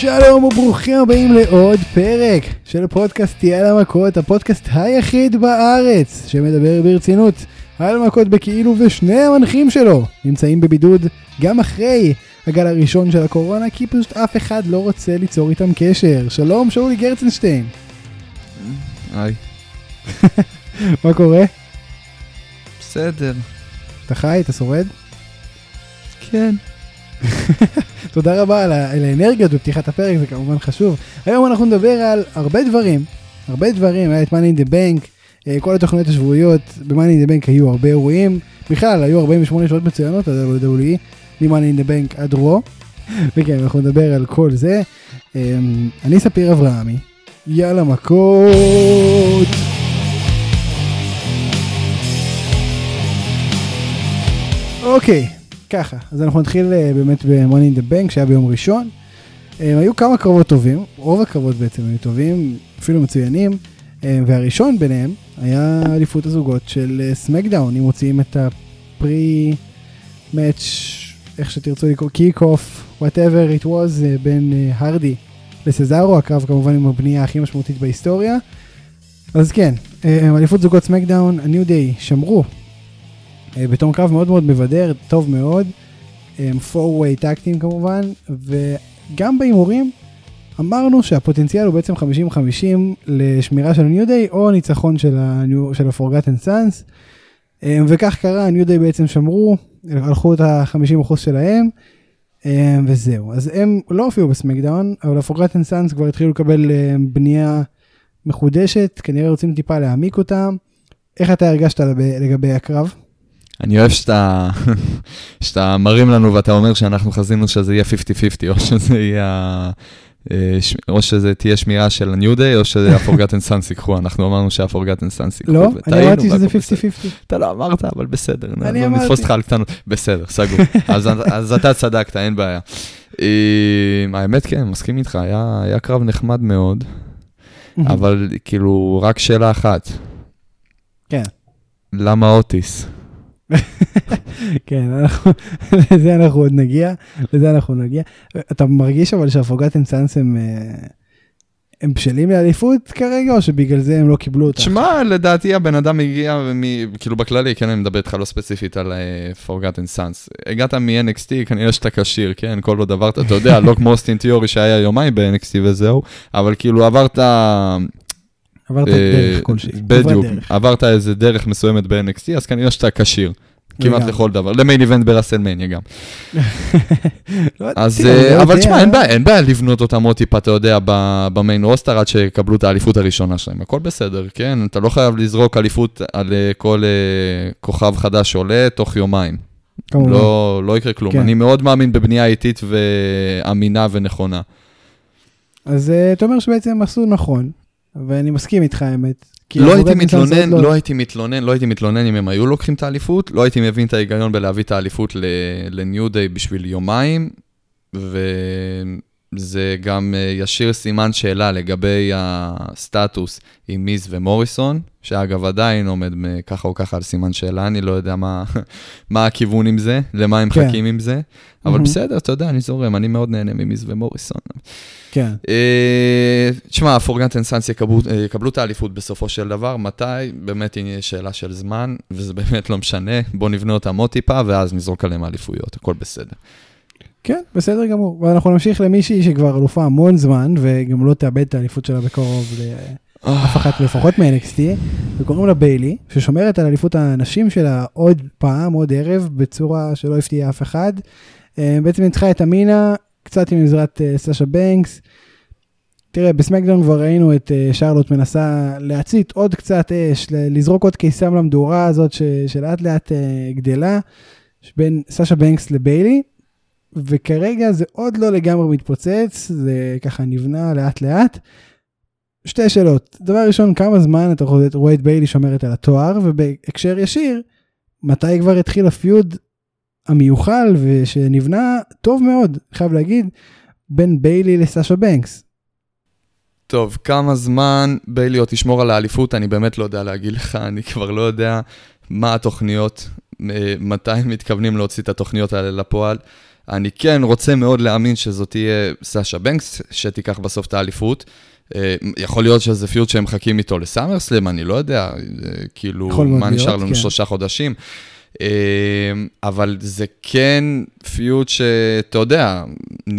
שלום וברוכים הבאים לעוד פרק של פודקאסט יאל המכות, הפודקאסט היחיד בארץ שמדבר ברצינות על מכות בכאילו ושני המנחים שלו נמצאים בבידוד גם אחרי הגל הראשון של הקורונה כי פשוט אף אחד לא רוצה ליצור איתם קשר. שלום שאולי גרצנשטיין. היי. מה קורה? בסדר. אתה חי? אתה שורד? כן. תודה רבה על, על האנרגיות בפתיחת הפרק, זה כמובן חשוב. היום אנחנו נדבר על הרבה דברים, הרבה דברים, היה את Money in the Bank, אה, כל התוכניות השבועיות ב-Money in the Bank היו הרבה אירועים, בכלל היו 48 שעות מצוינות על WWE, מ-Money in the Bank עד רו, וכן, אנחנו נדבר על כל זה. אה, אני ספיר אברהמי, יאללה מכות! אוקיי, ככה, אז אנחנו נתחיל אה, באמת ב-Money in the Bank שהיה ביום ראשון. אה, היו כמה קרבות טובים, רוב הקרבות בעצם היו טובים, אפילו מצוינים, אה, והראשון ביניהם היה אליפות הזוגות של סמקדאון, אם מוציאים את ה-pre match, איך שתרצו לקרוא, kick off, whatever it was, בין הארדי לסזארו, הקרב כמובן עם הבנייה הכי משמעותית בהיסטוריה. אז כן, אליפות זוגות סמקדאון, הניו דיי שמרו בתום קרב מאוד מאוד מבדר, טוב מאוד, 4-way טקטים כמובן, וגם בהימורים אמרנו שהפוטנציאל הוא בעצם 50-50 לשמירה של ה-New Day או ניצחון של ה-Forgotten Sons, אה, וכך קרה, ה-New Day בעצם שמרו, הלכו את ה-50% שלהם, אה, וזהו. אז הם לא הופיעו בסמקדאון, אבל ה-Forgotten Sons כבר התחילו לקבל אה, בנייה מחודשת, כנראה רוצים טיפה להעמיק אותם. איך אתה הרגשת לגבי הקרב? אני אוהב שאתה, שאתה מרים לנו ואתה אומר שאנחנו חזינו שזה יהיה 50-50, או שזה יהיה... אה, או שזה תהיה שמירה של ה-New Day, או שזה ה-Forgotten Sons ייקחו, אנחנו אמרנו שה-Forgotten Sons ייקחו. לא, אני אמרתי שזה והכל בסדר. 50-50. אתה לא אמרת, אבל בסדר, אני אמרתי. נתפוס אותך על קטנות. בסדר, סגור. אז, אתה צדקת, אין בעיה. אה, האמת, כן, מסכים איתך, היה קרב נחמד מאוד, אבל כאילו, רק שאלה אחת, כן, למה אוטיס? כן, אנחנו- לזה אנחנו עוד נגיע, לזה אנחנו נגיע. אתה מרגיש אבל שהפוגטן סאנס הם, אה, הם בשלים לאליפות כרגע, או שבגלל זה הם לא קיבלו אותה? שמע, לדעתי הבן אדם הגיע, מ... כאילו בכללי, כן, אני מדבר איתך לא ספציפית על uh, Forgotten Sons. הגעת מ-NXT, כנראה שאתה כשיר, כן, כל עוד עברת, אתה יודע, לא כמו אוסטין תיאורי שהיה יומיים ב-NXT וזהו, אבל כאילו עברת... עברת אה, דרך כלשהי. בדיוק. עברת איזה דרך מסוימת ב-NXT, אז כנראה שאתה כשיר. כמעט. לכל דבר, למיין איבנט ברסלמניה גם. לא, אז, אני אה, לא אבל. תשמע, אין בעיה, אין בעיה לבנות אותם עוד טיפה, אתה יודע, ב- במיין רוסטר עד שיקבלו את האליפות הראשונה שלהם, הכל בסדר, כן? אתה לא חייב לזרוק אליפות על אה, כל כוכב חדש שעולה תוך יומיים. כמובן. לא, לא יקרה כלום. כן. אני מאוד מאמין בבנייה איטית ואמינה ונכונה. אז אתה אומר שבעצם עשו נכון, ואני מסכים איתך האמת. לא הייתי מתלונן, עוד לא הייתי מתלונן, לא הייתי מתלונן אם הם היו לוקחים את האליפות, לא הייתי מבין את ההיגיון בלהביא את האליפות לניו דיי בשביל יומיים, וזה גם אה, ישאיר סימן שאלה לגבי הסטטוס עם מיז ומוריסון, שאגב עדיין עומד ככה או ככה על סימן שאלה, אני לא יודע מה, מה הכיוון עם זה, למה הם כן. מחכים עם זה, אבל מהמם. בסדר, אתה יודע, אני זורם, אני מאוד נהנה ממיז ומוריסון. כן. אה, תשמע, הפורגנטן סאנס יקבלו אה, יקבלו את האליפות בסופו של דבר, מתי? באמת היא שאלה של זמן, וזה באמת לא משנה, בוא נבנה אותם עוד טיפה, ואז נזרוק עליהם אליפויות, הכל בסדר. כן, בסדר גמור. ואנחנו נמשיך למישהי שכבר אלופה המון זמן, וגם לא תאבד את האליפות שלה בקרוב לאף אחת לפחות מ-NXT, וקוראים לה ביילי, ששומרת על אליפות הנשים שלה עוד פעם, עוד ערב, בצורה שלא הפתיעה אף אחד. אה, בעצם ניצחה את אמינה, קצת עם עזרת אה, סאשה בנקס. תראה, בסמקדאון כבר ראינו את אה, שרלוט מנסה להצית עוד קצת אש, לזרוק עוד קיסם למדורה הזאת שלאט לאט גדלה, בין סאשה בנקס לביילי. וכרגע זה עוד לא לגמרי מתפוצץ, זה ככה נבנה לאט לאט. שתי שאלות, דבר ראשון, כמה זמן אתה רואה- את ביילי שומרת על התואר, ובהקשר ישיר, מתי כבר התחיל הפיוד המיוחל ושנבנה טוב מאוד, חייב להגיד, בין ביילי לסאשה בנקס. טוב, כמה זמן ביילי עוד תשמור על האליפות, אני באמת לא יודע להגיד לך, אני כבר לא יודע מה התוכניות, אה, מתי הם מתכוונים להוציא את התוכניות האלה לפועל. אני כן רוצה מאוד להאמין שזאת תהיה סאשה בנקס, שתיקח בסוף את האליפות. אה, יכול להיות שזה פיוט שהם מחכים איתו לסאמרסלם, אני לא יודע, אה, כאילו, מה נשאר לנו כן. שלושה חודשים. אבל זה כן פיוט שאתה יודע,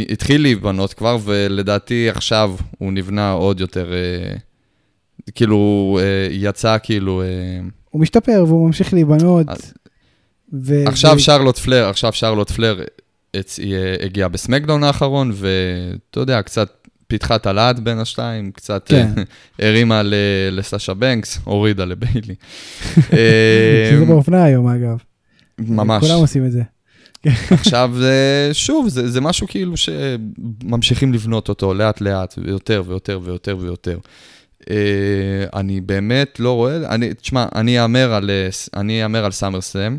התחיל להיבנות כבר, ולדעתי עכשיו הוא נבנה עוד יותר, כאילו, יצא כאילו... הוא משתפר והוא ממשיך להיבנות. ו... עכשיו ו... שרלוט פלר, עכשיו שרלוט פלר הגיע בסמקדאון האחרון, ואתה יודע, קצת פיתחה את הלהט בין השתיים, קצת כן. הרימה לסאשה בנקס, הורידה לביילי. שזה באופנה היום, אגב. ממש. כולם עושים את זה. עכשיו, שוב, זה, זה משהו כאילו שממשיכים לבנות אותו לאט-לאט, ויותר ויותר ויותר ויותר. אני באמת לא רואה, אני, תשמע, אני אאמר על, אני אאמר על סאמר סלאם,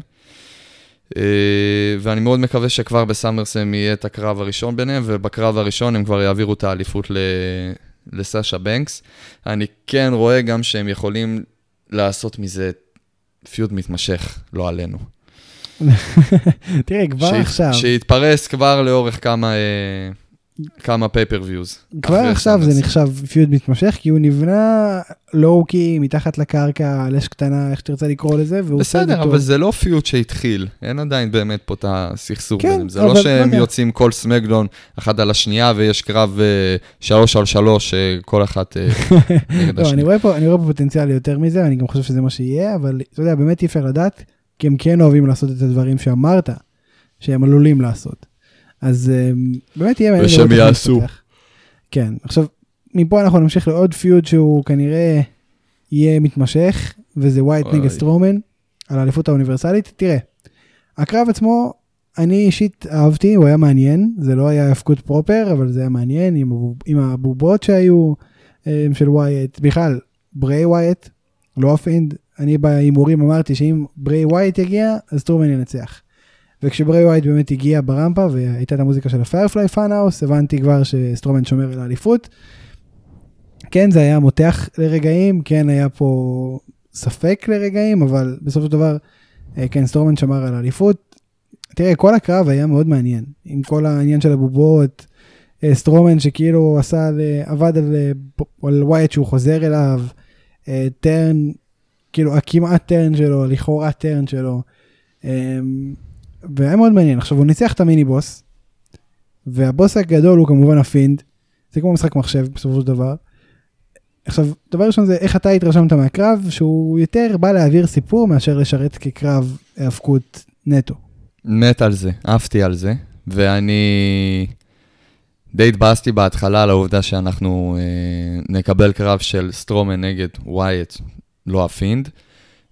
ואני מאוד מקווה שכבר בסאמרסם יהיה את הקרב הראשון ביניהם, ובקרב הראשון הם כבר יעבירו את האליפות ל... לסאשה בנקס. אני כן רואה גם שהם יכולים לעשות מזה feud מתמשך, לא עלינו. תראה, כבר ש... עכשיו... שיתפרס כבר לאורך כמה... אה... כמה pay-per-viewז. כבר עכשיו זה נחשב feud מתמשך, כי הוא נבנה low-key, מתחת לקרקע, על אש קטנה, איך שתרצה לקרוא לזה, והוא. בסדר, אבל זה לא feud שהתחיל, אין עדיין באמת פה את הסכסוך כן, זה לא שהם יוצאים כל סמקדאון אחד על השנייה, ויש קרב uh, שלוש על שלוש, uh, כל אחת uh, נגד לא, השנייה. אני רואה פה פוטנציאל יותר מזה, אני גם חושב שזה מה שיהיה, אבל אתה יודע, באמת אי אפשר לדעת, כי הם כן אוהבים לעשות את הדברים שאמרת, שהם עלולים לעשות. אז אמ, באמת יהיה מעניין. ושהם יעשו. כן, עכשיו, מפה אנחנו נמשיך לעוד פיוד שהוא כנראה יהיה מתמשך, וזה ווייט נגד סטרומן, על האליפות האוניברסלית. תראה, הקרב עצמו, אני אישית אהבתי, הוא היה מעניין, זה לא היה האבקות proper, אבל זה היה מעניין עם, עם הבובות שהיו אמ, של ווייט, בכלל, בריי ווייט, לא הפינד, אני בהימורים אמרתי שאם בריי ווייט יגיע, אז סטרומן ינצח. וכשבריי ווייט באמת הגיע ברמפה והייתה את המוזיקה של הפיירפליי פאנהאוס, הבנתי כבר שסטרומן שומר על האליפות. כן, זה היה מותח לרגעים, כן, היה פה ספק לרגעים, אבל בסופו של דבר, אה, כן, סטרומן שמר על האליפות. תראה, כל הקרב היה מאוד מעניין, עם כל העניין של הבובות, אה, סטרומן שכאילו עשה, עבד על, אה, על ווייט שהוא חוזר אליו, turn, כאילו הכמעט turn שלו, לכאורה turn שלו. והיה מאוד מעניין. עכשיו, הוא ניצח את המיני בוס, והבוס הגדול הוא כמובן הפינד, זה כמו משחק מחשב בסופו של דבר. עכשיו, דבר ראשון זה איך אתה התרשמת מהקרב, שהוא יותר בא להעביר סיפור מאשר לשרת כקרב האבקות נטו. מת על זה, עפתי על זה, ואני די התבאסתי בהתחלה על העובדה שאנחנו אה, נקבל קרב של סטרומן נגד ווייט, לא הפינד.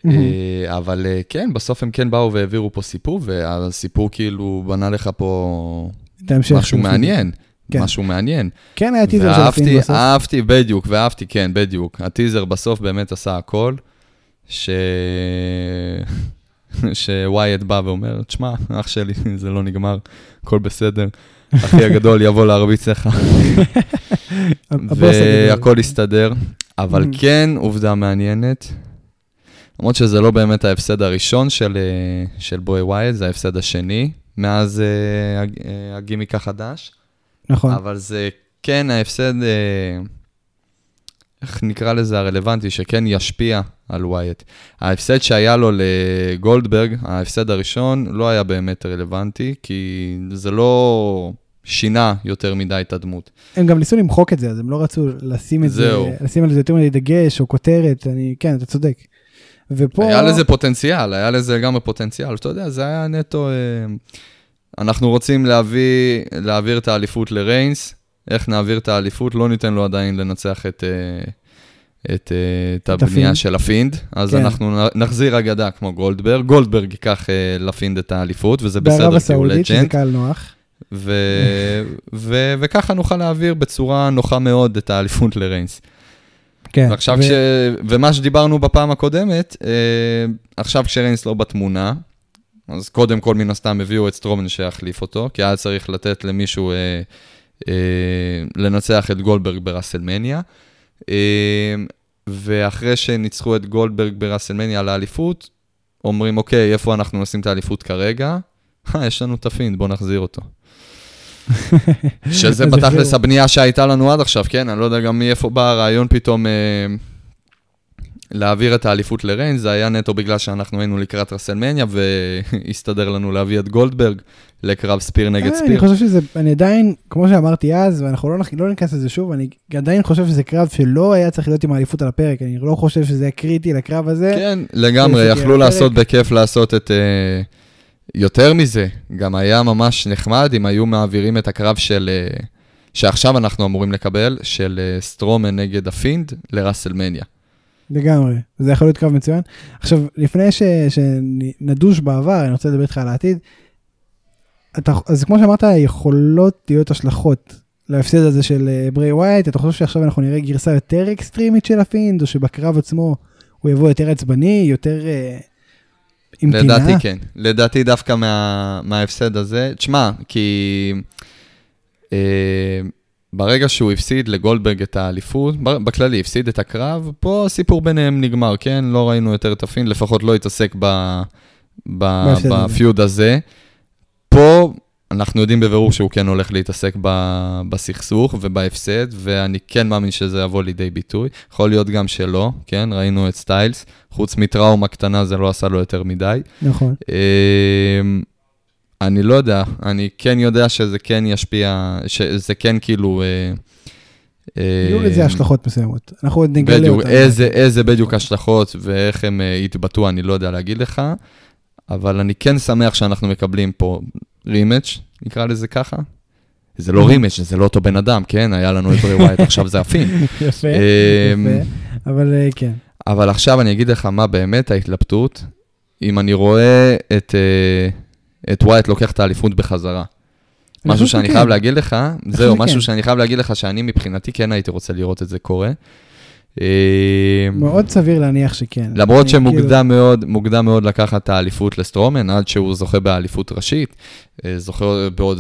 אה, אבל אה, כן, בסוף הם כן באו והעבירו פה סיפור, והסיפור כאילו בנה לך פה משהו מעניין. כן. משהו מעניין. כן, היה טיזר של ה Fiend בסוף. אהבתי, בדיוק, ואהבתי, כן, בדיוק. הטיזר בסוף באמת עשה הכל, ש... ש Wyatt בא ואומר, תשמע, אח שלי, זה לא נגמר, הכל בסדר. אחי הגדול יבוא להרביץ לך. והכל יסתדר. אבל כן, עובדה מעניינת, למרות שזה לא באמת ההפסד הראשון של, אה, של Bray Wyatt, זה ההפסד השני, מאז uh, הגימיק החדש. נכון. אבל זה כן ההפסד, איך נקרא לזה הרלוונטי, שכן ישפיע על ווייט. ההפסד שהיה לו לגולדברג, ההפסד הראשון, לא היה באמת רלוונטי, כי זה לא שינה יותר מדי את הדמות. הם גם ניסו למחוק את זה, אז הם לא רצו לשים את זהו. זה, לשים על זה יותר מדי דגש או כותרת, אני, כן, אתה צודק. ופה... היה לזה פוטנציאל, היה לזה גם פוטנציאל. אתה יודע, זה היה נטו... אה, אנחנו רוצים להביא, להעביר את האליפות לריינס, איך נעביר את האליפות? לא ניתן לו עדיין לנצח את, אה, את, אה, את הבנייה של ה Fiend, אז כן. אנחנו נחזיר אגדה כמו גולדברג, גולדברג ייקח ל Fiend את האליפות, וזה בסדר, כי הוא לג'נד. בערב הסעודית, שזה קהל נוח. ו- ו- וככה נוכל להעביר בצורה נוחה מאוד את האליפות לריינס. כן. ועכשיו ו... כש... ומה שדיברנו בפעם הקודמת, אה, עכשיו כשריינס לא בתמונה, אז קודם כל מן הסתם הביאו את סטרומן שיחליף אותו, כי היה צריך לתת למישהו אה, אה, לנצח את גולדברג בראסלמניה. אה, ואחרי שניצחו את גולדברג בראסלמניה לאליפות, אומרים, אוקיי, איפה אנחנו נשים את האליפות כרגע? אה, יש לנו את הפינד, בוא נחזיר אותו. שזה בתכלס. הבנייה שהייתה לנו עד עכשיו, כן? אני לא יודע גם מאיפה בא הרעיון פתאום אה, להעביר את האליפות לריינס, זה היה נטו בגלל שאנחנו היינו לקראת רסלמניה, והסתדר לנו להביא את גולדברג לקרב ספיר נגד ספיר, אה, אני. חושב שזה, אני עדיין, כמו שאמרתי אז, ואנחנו לא, לא ניכנס לזה שוב, אני עדיין חושב שזה קרב שלא היה צריך להיות עם האליפות על הפרק, אני לא חושב שזה היה קריטי לקרב הזה. כן, לגמרי, זה יכלו. לעשות בכיף לעשות את... אה, יותר מזה, גם היה ממש נחמד אם היו מעבירים את הקרב של... אה, שעכשיו אנחנו אמורים לקבל, של אה, סטרומן נגד הפינד לראסלמניה. לגמרי, זה יכול להיות קרב מצוין. עכשיו, לפני ש, שנדוש בעבר, אני רוצה לדבר איתך על העתיד. אתה, אז כמו שאמרת, יכולות להיות השלכות להפסד הזה של אה, ברי וואייט, אתה חושב שעכשיו אנחנו נראה גרסה יותר אקסטרימית של הפינד, או שבקרב עצמו הוא יבוא יותר עצבני, יותר עם טינה? לדעתי כן. לדעתי דווקא מה, מההפסד הזה. תשמע, כי אה, ברגע שהוא הפסיד לגולדברג את האליפות, בכללי הפסיד את הקרב, פה הסיפור ביניהם נגמר, כן? לא ראינו יותר את הפינד, לפחות לא התעסק ב, ב. ב feud הזה. פה אנחנו יודעים בבירור שהוא כן הולך להתעסק ב, בסכסוך ובהפסד, ואני כן מאמין שזה יבוא לידי ביטוי. יכול להיות גם שלא, כן? ראינו את סטיילס, חוץ מטראומה קטנה זה לא עשה לו יותר מדי. נכון. אמ, אני לא יודע, אני כן יודע שזה כן ישפיע, שזה כן כאילו... אה, אה, יהיו לזה השלכות מסוימות, אנחנו עוד נגלה בדיוק, אותן. איזה, איזה בדיוק השלכות ואיך הם אה, יתבטאו, אני לא יודע להגיד לך, אבל אני כן שמח שאנחנו מקבלים פה רימץ', נקרא לזה ככה. זה לא רימץ', זה לא אותו בן אדם, כן? היה לנו את ברי ווייט, עכשיו זה הפין. יפה, אמ, יפה, אבל אה, כן. אבל עכשיו אני אגיד לך מה באמת ההתלבטות, אם אני רואה את, אה, את ווייט לוקח את האליפות בחזרה. משהו שאני. חייב להגיד לך, זהו. משהו שאני חייב להגיד לך שאני מבחינתי כן הייתי רוצה לראות את זה קורה. אה, מאוד סביר להניח שכן. למרות כאילו- שמוקדם מאוד, מוקדם מאוד לקחת את האליפות לסטרומן, עד שהוא זוכה באליפות ראשית, אה, זוכה בעוד,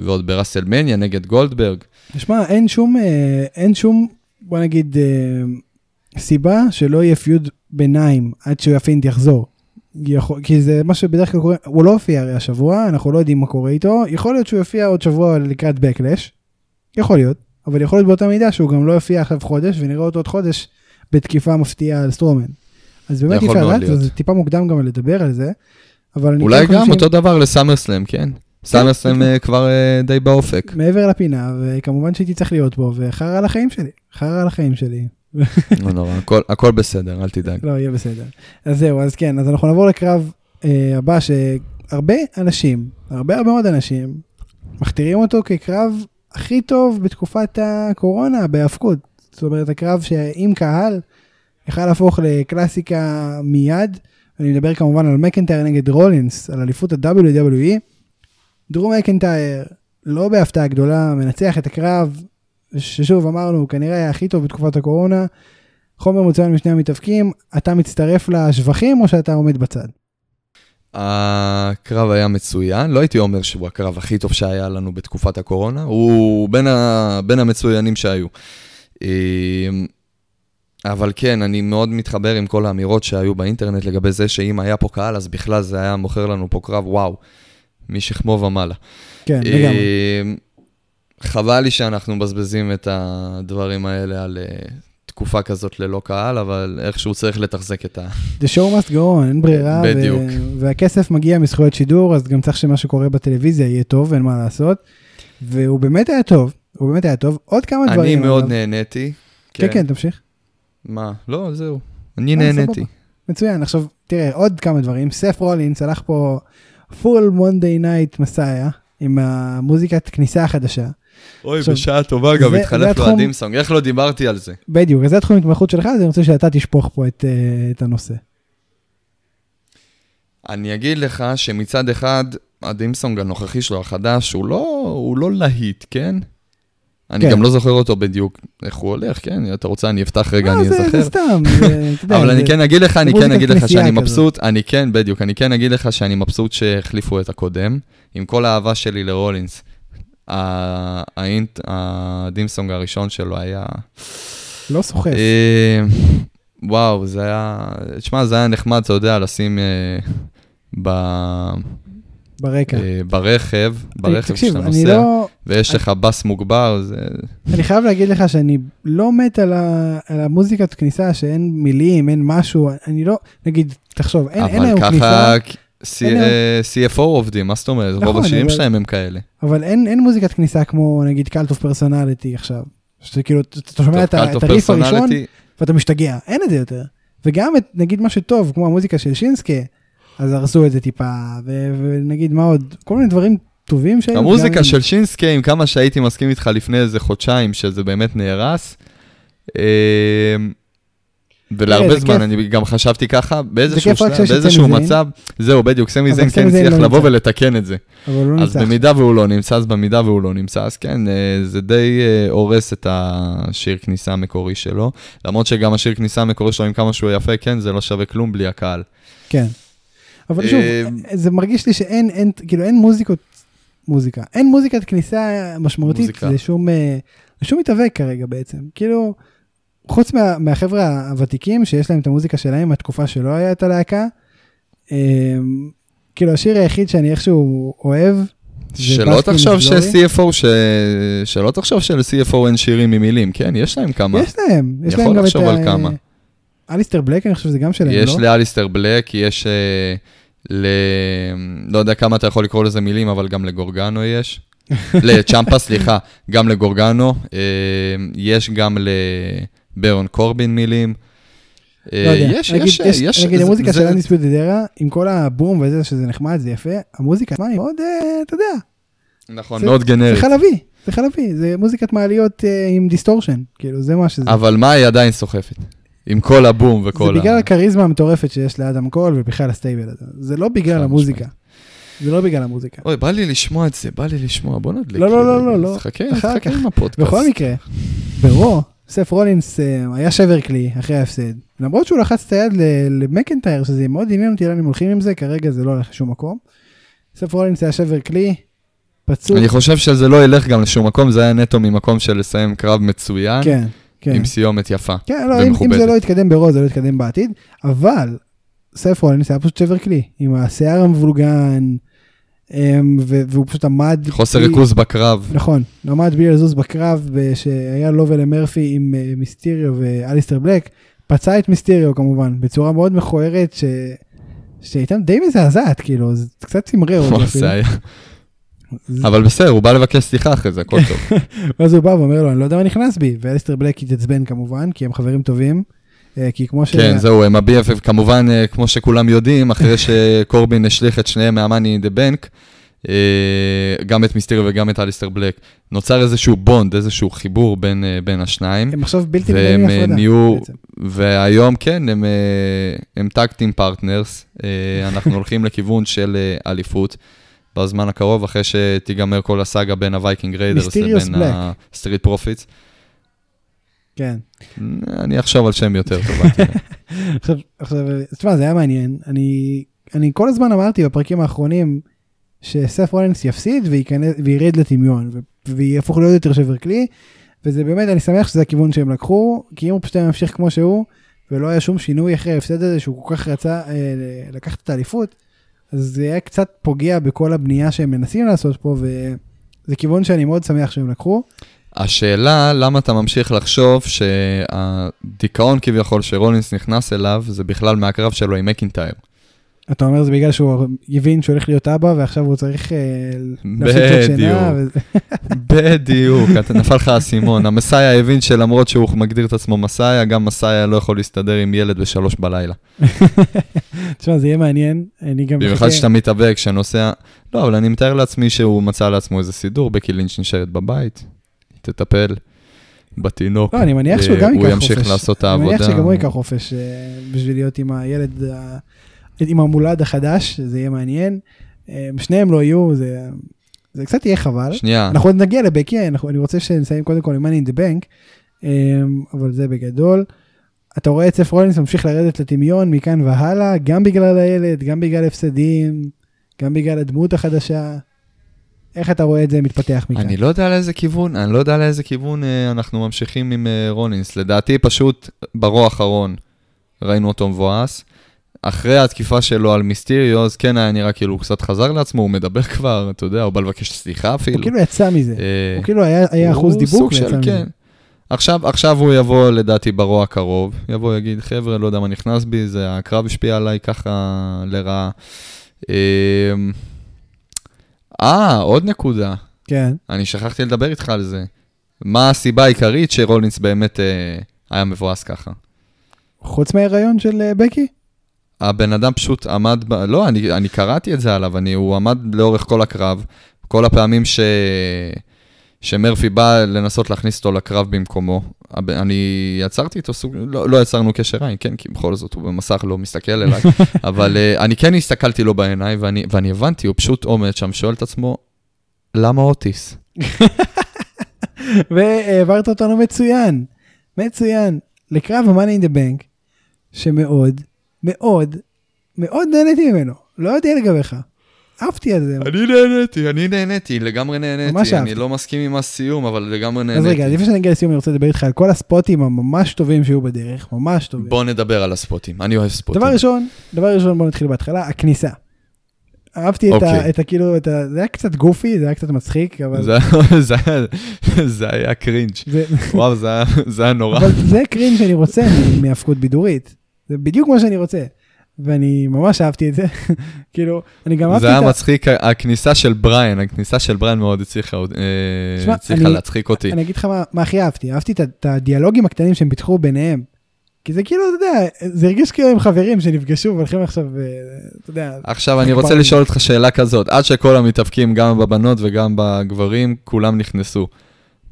ועוד בראסלמניה נגד גולדברג. תשמע, אין שום, אה, אין שום, בוא נגיד, אה, סיבה שלא יהיה פיוד ביניים עד שהפינט יחזור. יכול, כי זה מה שבדרך כלל קורה, הוא לא הופיע הרי השבוע, אנחנו לא יודעים מה קורה איתו, יכול להיות שהוא יופיע עוד שבוע לקראת Backlash, יכול להיות, אבל יכול להיות באותה מידה שהוא גם לא יופיע עכשיו חודש, ונראה אותו עוד חודש בתקיפה מפתיעה על סטרומן. אז באמת אי אפשר לדעת. זה טיפה מוקדם גם לדבר על זה, אבל אני אולי כן גם אותו דבר לסאמרסלאם, כן? סאמרסלאם אה, כבר אה, די באופק. מעבר לפינה, וכמובן שהייתי צריך להיות פה, וחרא על החיים שלי, חרא על החיים שלי. לא נורא, הכל- הכל בסדר, אל תדאג. לא, יהיה בסדר. אז זהו, אז כן, אז אנחנו נעבור לקרב אה, הבא, שהרבה אנשים, הרבה הרבה מאוד אנשים, מכתירים אותו כקרב הכי טוב בתקופת הקורונה, בהאבקות. זאת אומרת, הקרב שעם קהל, יכל להפוך לקלאסיקה מיד. אני מדבר כמובן על מקנטייר נגד רולינס, על אליפות ה-WWE. דרו מקנטייר, לא בהפתעה גדולה, מנצח את הקרב, ששוב אמרנו, כנראה היה הכי טוב בתקופת הקורונה. חומר מצוין משני המתאבקים, אתה מצטרף לשבחים או שאתה עומד בצד? הקרב היה מצוין, לא הייתי אומר שהוא הקרב הכי טוב שהיה לנו בתקופת הקורונה, הוא בין, ה... בין המצוינים שהיו. אמ, אבל כן, אני מאוד מתחבר עם כל האמירות שהיו באינטרנט לגבי זה שאם היה פה קהל, אז בכלל זה היה מוכר לנו פה קרב, וואו, משכמו ומעלה. כן, לגמרי. אמ, חבל לי שאנחנו מבזבזים את הדברים האלה על אה, תקופה כזאת ללא קהל, אבל איכשהו צריך לתחזק את ה... The show must go on, אין ברירה. ו- בדיוק. והכסף מגיע מזכויות שידור, אז גם צריך שמה שקורה בטלוויזיה יהיה טוב, אין מה לעשות. והוא באמת היה טוב, הוא באמת היה טוב. עוד כמה דברים. אני מאוד אגב. נהניתי. כן, כן, תמשיך. מה? לא, זהו. אני אה, נהניתי. סבבה. מצוין, עכשיו תראה עוד כמה דברים. סף רולינס הלך פה full Monday Night Messiah, עם המוזיקת כניסה החדשה. אוי, עכשיו, בשעה טובה גם התחלף לו ה theme song, איך לא דיברתי על זה? בדיוק, אז זה התחום ההתמחות שלך, אז אני רוצה שאתה תשפוך פה את, אה, את הנושא. אני אגיד לך שמצד אחד, ה theme song הנוכחי שלו, החדש, הוא לא, הוא לא להיט, כן? אני כן. גם לא זוכר אותו בדיוק איך הוא הולך, כן? אתה רוצה, אני אפתח רגע, לא, אני זה- זה אזכר. סתם, אתה יודע, אבל אני כן אגיד לך, אני כן אגיד לך שאני. מבסוט, אני כן, בדיוק, אני כן אגיד לך שאני מבסוט שהחליפו את הקודם. עם כל האהבה שלי לרולינס, האינט- הדימסונג הראשון שלו היה... לא סוחף. אה, וואו, זה היה... תשמע, זה היה נחמד, אתה יודע, לשים אה, ב... ברקע. אה, ברכב, ברכב כשאתה אני נוסע, לא... ויש לך בס מוגבר, זה... אני חייב להגיד לך שאני לא מת על, ה, על המוזיקת כניסה שאין מילים, אין משהו, אני לא, נגיד, תחשוב, אין, אין היום כניסה, ככה אה, CFO עובדים, מה זאת אומרת? רוב נכון, השירים אבל- שלהם הם כאלה. אבל אין, אין מוזיקת כניסה כמו נגיד קלט אוף פרסונליטי עכשיו. שזה כאילו, אתה שומע את, הריף הראשון ואתה משתגע, אין את זה יותר. וגם את, נגיד מה שטוב, כמו המוזיקה של שינסקי, אז הרסו את זה טיפה, ו, ונגיד מה עוד, כל מיני דברים טובים שהיו. המוזיקה של שינסקי, עם כמה שהייתי מסכים איתך לפני איזה חודשיים, שזה באמת נהרס. ולהרבה זה זמן. אני גם חשבתי ככה, באיזשהו זיין. מצב, זהו, בדיוק, סמי זיין סמי כן הצליח לבוא. ולתקן את זה. אבל הוא לא אז נמצא. במידה והוא לא נמצא, אז במידה והוא לא נמצא, אז כן, אה, זה די אה, הורס את השיר כניסה המקורי שלו. למרות שגם השיר כניסה המקורי שלו, עם כמה שהוא יפה, כן, זה לא שווה כלום בלי הקהל. כן. אבל שוב, אה, זה מרגיש לי שאין, אין, כאילו אין מוזיקות, מוזיקה, אין מוזיקת כניסה משמעותית מוזיקה. לשום, אה, לשום מתאבק כרגע בעצם. כאילו, חוץ מה, מהחבר'ה הוותיקים שיש להם את המוזיקה שלהם מהתקופה שלא היה את הלהקה, אה, כאילו השיר היחיד שאני איכשהו אוהב, שלא תחשוב. ש-CFO, ש... שלא תחשוב של-CFO אין שירים עם מילים, כן, יש להם כמה. יש להם, יש יכול להם גם את לחשוב על כמה. אליסטר בלק, אני חושב שזה גם שלהם, יש לא? לאליסטר בלק, יש אה, ל... לא יודע כמה אתה יכול לקרוא לזה מילים, אבל גם לגורגנו יש. לצ'מפה, סליחה, גם לגורגנו. אה, יש גם לברון קורבין מילים. אה, לא יודע, יש, נגיד, יש, יש, יש, נגיד זה- המוזיקה זה- של אנדיספיוטד ארה, עם כל הבום וזה שזה נחמד, זה יפה, המוזיקה עצמה היא מאוד, אה, אתה יודע, נכון, זה- מאוד זה גנרית. חלבי, זה חלבי, זה מוזיקת מעליות אה, עם distortion, כאילו זה מה שזה. אבל מה היא עדיין סוחפת? עם כל הבום זה וכל ה... בגלל הכריזמה המטורפת שיש לאדם קול ובכלל הסטייבל הזה, זה לא בגלל המוזיקה. זה לא בגלל המוזיקה. אוי, בא לי לשמוע את זה, בא לי לשמוע, בוא נדליק. לא, לא, לא. לא, לא. חכה, חכה. עם הפודקאסט. בכל מקרה, ברו, סף רולינס אה, היה שבר כלי אחרי ההפסד, למרות שהוא לחץ את היד למקנטייר, שזה מאוד עניין אותי לאן הם הולכים עם זה, כרגע זה לא הולך לשום מקום. סף רולינס היה שבר כלי, פצוע, אני חושב שזה לא ילך גם לשום מקום, זה היה נטו ממקום של לסיים קרב מצוין, כן, כן. עם סיומת יפה. כן, לא, אם, אם ומכובדת. זה לא יתקדם ברו, זה לא יתקדם בעתיד, אבל סף רולינס היה פשוט שבר כלי, עם השיער המבולגן, והוא פשוט עמד... חוסר ריכוז בקרב. נכון, עמד בלי לזוז בקרב שהיה לו ולמרפי עם אה, מיסטיריו ואליסטר בלק, פצע את מיסטיריו כמובן, בצורה מאוד מכוערת, ש... שהייתה די מזעזעת, כאילו, זה קצת צמרר אותי אפילו. אבל בסדר, הוא בא לבקש סליחה אחרי זה, הכל טוב. ואז הוא בא ואומר לו, אני לא יודע מה נכנס בי, ואליסטר בלק התעצבן כמובן, כי הם חברים טובים, כי כמו ש... כן, זהו, הם ה-BFF, כמובן, אה, כמו שכולם יודעים, אחרי שקורבין השליך את שניהם מה Money in the Bank, גם את מיסטריו וגם את אליסטר בלק, נוצר איזשהו bond, איזשהו חיבור בין, אה, בין השניים. הם עכשיו בלתי נראים והם מהפרדה. אה, נהיו, בעצם. והיום כן, הם, אה, הם tag team partners, אנחנו הולכים לכיוון של אה, אליפות בזמן הקרוב, אחרי שתיגמר כל הסאגה בין הווייקינג ריידרס לבין. הסטריט פרופיטס. כן. אני אחשוב על שם יותר טוב. עכשיו, עכשיו, תשמע, זה היה מעניין. אני, אני כל הזמן אמרתי בפרקים האחרונים שסף רולינס יפסיד וייכנס, וירד לטמיון, ויהפוך להיות יותר שבר כלי, וזה באמת, אני שמח שזה הכיוון שהם לקחו, כי אם הוא פשוט היה ממשיך כמו שהוא, ולא היה שום שינוי אחרי ההפסד הזה, שהוא כל כך רצה אה, לקחת את האליפות, אז זה היה קצת פוגע בכל הבנייה שהם מנסים לעשות פה, וזה כיוון שאני מאוד שמח שהם לקחו. השאלה, למה אתה ממשיך לחשוב שהדיכאון כביכול שרולינס נכנס אליו, זה בכלל מהקרב שלו עם מקינטייר. אתה אומר זה בגלל שהוא הבין שהוא הולך להיות אבא ועכשיו הוא צריך אה, להפסיק קצת שינה. בדיוק. נפל לך האסימון. המסאיה הבין שלמרות שהוא מגדיר את עצמו מסאיה, גם מסאיה לא יכול להסתדר עם ילד בשלוש בלילה. תשמע זה יהיה מעניין אני גם במיוחד שאתה מתאבק, שנוסע... לא, אבל אני מתאר לעצמי שהוא מצא לעצמו איזה סידור, בקי לינץ' נשארת בבית, תטפל בתינוק. לא אני מניח שהוא אה, גם הוא ייקח ימשיך חופש. לעשות את אני העבודה. מניח שגם הוא ייקח חופש אה, בשביל להיות עם הילד ה- עם המולד החדש זה יהיה מעניין. אה, שניהם לא יהיו זה זה קצת יהיה חבל. שנייה, אנחנו עוד נגיע לבקי אנחנו- אני רוצה שנסיים קודם כל עם money in the bank אה, אבל זה בגדול. אתה רואה את סף רולינס ממשיך לרדת לטמיון מכאן והלאה גם בגלל הילד גם בגלל הפסדים גם בגלל הדמות החדשה. איך אתה רואה את זה מתפתח מכאן? אני לא יודע לאיזה כיוון, אני לא יודע לאיזה כיוון אה, אנחנו ממשיכים עם אה, רולינס. לדעתי פשוט ברוע האחרון ראינו אותו מבואס. אחרי התקיפה שלו על מיסטיריו, אז כן היה נראה כאילו הוא קצת חזר לעצמו, הוא מדבר כבר, אתה יודע, הוא בא לבקש סליחה אפילו. הוא כאילו יצא מזה. אה, הוא כאילו היה אחוז סוג ויצא מזה. כן. עכשיו, עכשיו הוא יבוא לדעתי ברוע הקרוב, יבוא יגיד, חבר'ה, לא יודע מה נכנס בי, זה הקרב השפיע עליי ככה לרעה. אה, עוד נקודה, כן. אני שכחתי לדבר איתך על זה. מה הסיבה העיקרית שרולינס באמת אה, היה מבואס ככה? חוץ מההיריון של אה, בקי? הבן אדם פשוט עמד, ב... לא, אני, אני קראתי את זה עליו, אני, הוא עמד לאורך כל הקרב, כל הפעמים ש... שמרפי בא לנסות להכניס אותו לקרב במקומו. אני יצרתי איתו סוג, לא, לא יצרנו קשר עין, כן, כי בכל זאת הוא במסך לא מסתכל אליי, אבל uh, אני כן הסתכלתי לו בעיניים, ואני, ואני הבנתי, הוא פשוט עומד שם, שואל את עצמו, למה אוטיס? והעברת אותנו מצוין, מצוין, לקרב ה-Money in the Bank, שמאוד, מאוד, מאוד נהניתי ממנו. לא יודע לגביך. עפתי על זה. אני נהניתי, אני נהניתי, לגמרי נהניתי. ממש אני אהבתי. לא מסכים עם הסיום, אבל לגמרי אז נהניתי. רגע, אז לפני שנגיע לסיום אני רוצה לדבר איתך על כל הספוטים הממש טובים שהיו בדרך, ממש טובים. בוא נדבר על הספוטים, אני אוהב ספוטים. דבר ראשון, דבר ראשון בוא נתחיל בהתחלה, הכניסה. אהבתי את ה... אוקיי. את ה... כאילו, את ה... זה היה קצת goofy, זה היה קצת מצחיק, אבל... זה, זה, היה- זה היה cringe. זה... וואו, זה היה, זה היה נורא. אבל זה cringe שאני רוצה מהפקות בידורית. זה בדיוק מה שאני רוצה. ואני ממש אהבתי את זה. כאילו, אני גם אהבתי זה היה את ה... מצחיק, הכניסה של בריין, הכניסה של בריין מאוד הצליחה, אה, להצחיק אותי. אני אגיד לך מה, הכי אהבתי. אהבתי את, את הדיאלוגים הקטנים שהם פיתחו ביניהם. כי זה כאילו, אתה יודע, זה הרגיש כאילו הם חברים שנפגשו והולכים עכשיו, אה, אתה יודע, עכשיו אני רוצה לשאול אותך שאלה כזאת, עד שכל המתאבקים, גם בבנות וגם בגברים, כולם נכנסו.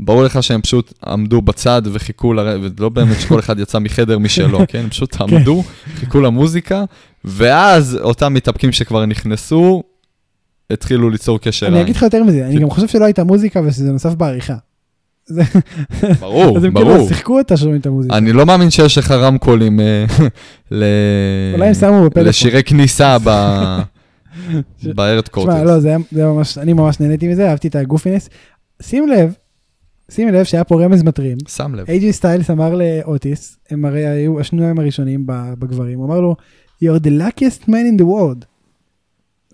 ברור לך שהם פשוט עמדו בצד וחיכו, לר... ולא באמת שכל אחד יצא מחדר משלו, כן? הם פשוט עמדו, חיכו למוזיקה, ואז אותם מתאבקים שכבר נכנסו, התחילו ליצור קשר אני. אגיד לך יותר מזה, אני גם חושב שלא הייתה מוזיקה ושזה נוסף בעריכה. זה- ברור, אז הם כאילו ברור. שיחקו אותה שומעים את המוזיקה. אני לא מאמין שיש לך רמקולים אה. לשירי כניסה ב... בארד קורטס. תשמע, לא, זה היה ממש, אני ממש נהניתי מזה, אהבתי את הגופינס. שים לב, שים לב שהיה פה רמז מטרים. שם לב. אייג'י סטיילס אמר לאוטיס, הם הרי היו השניים הראשונים בגברים, הוא אמר לו, you're the luckiest man in the world.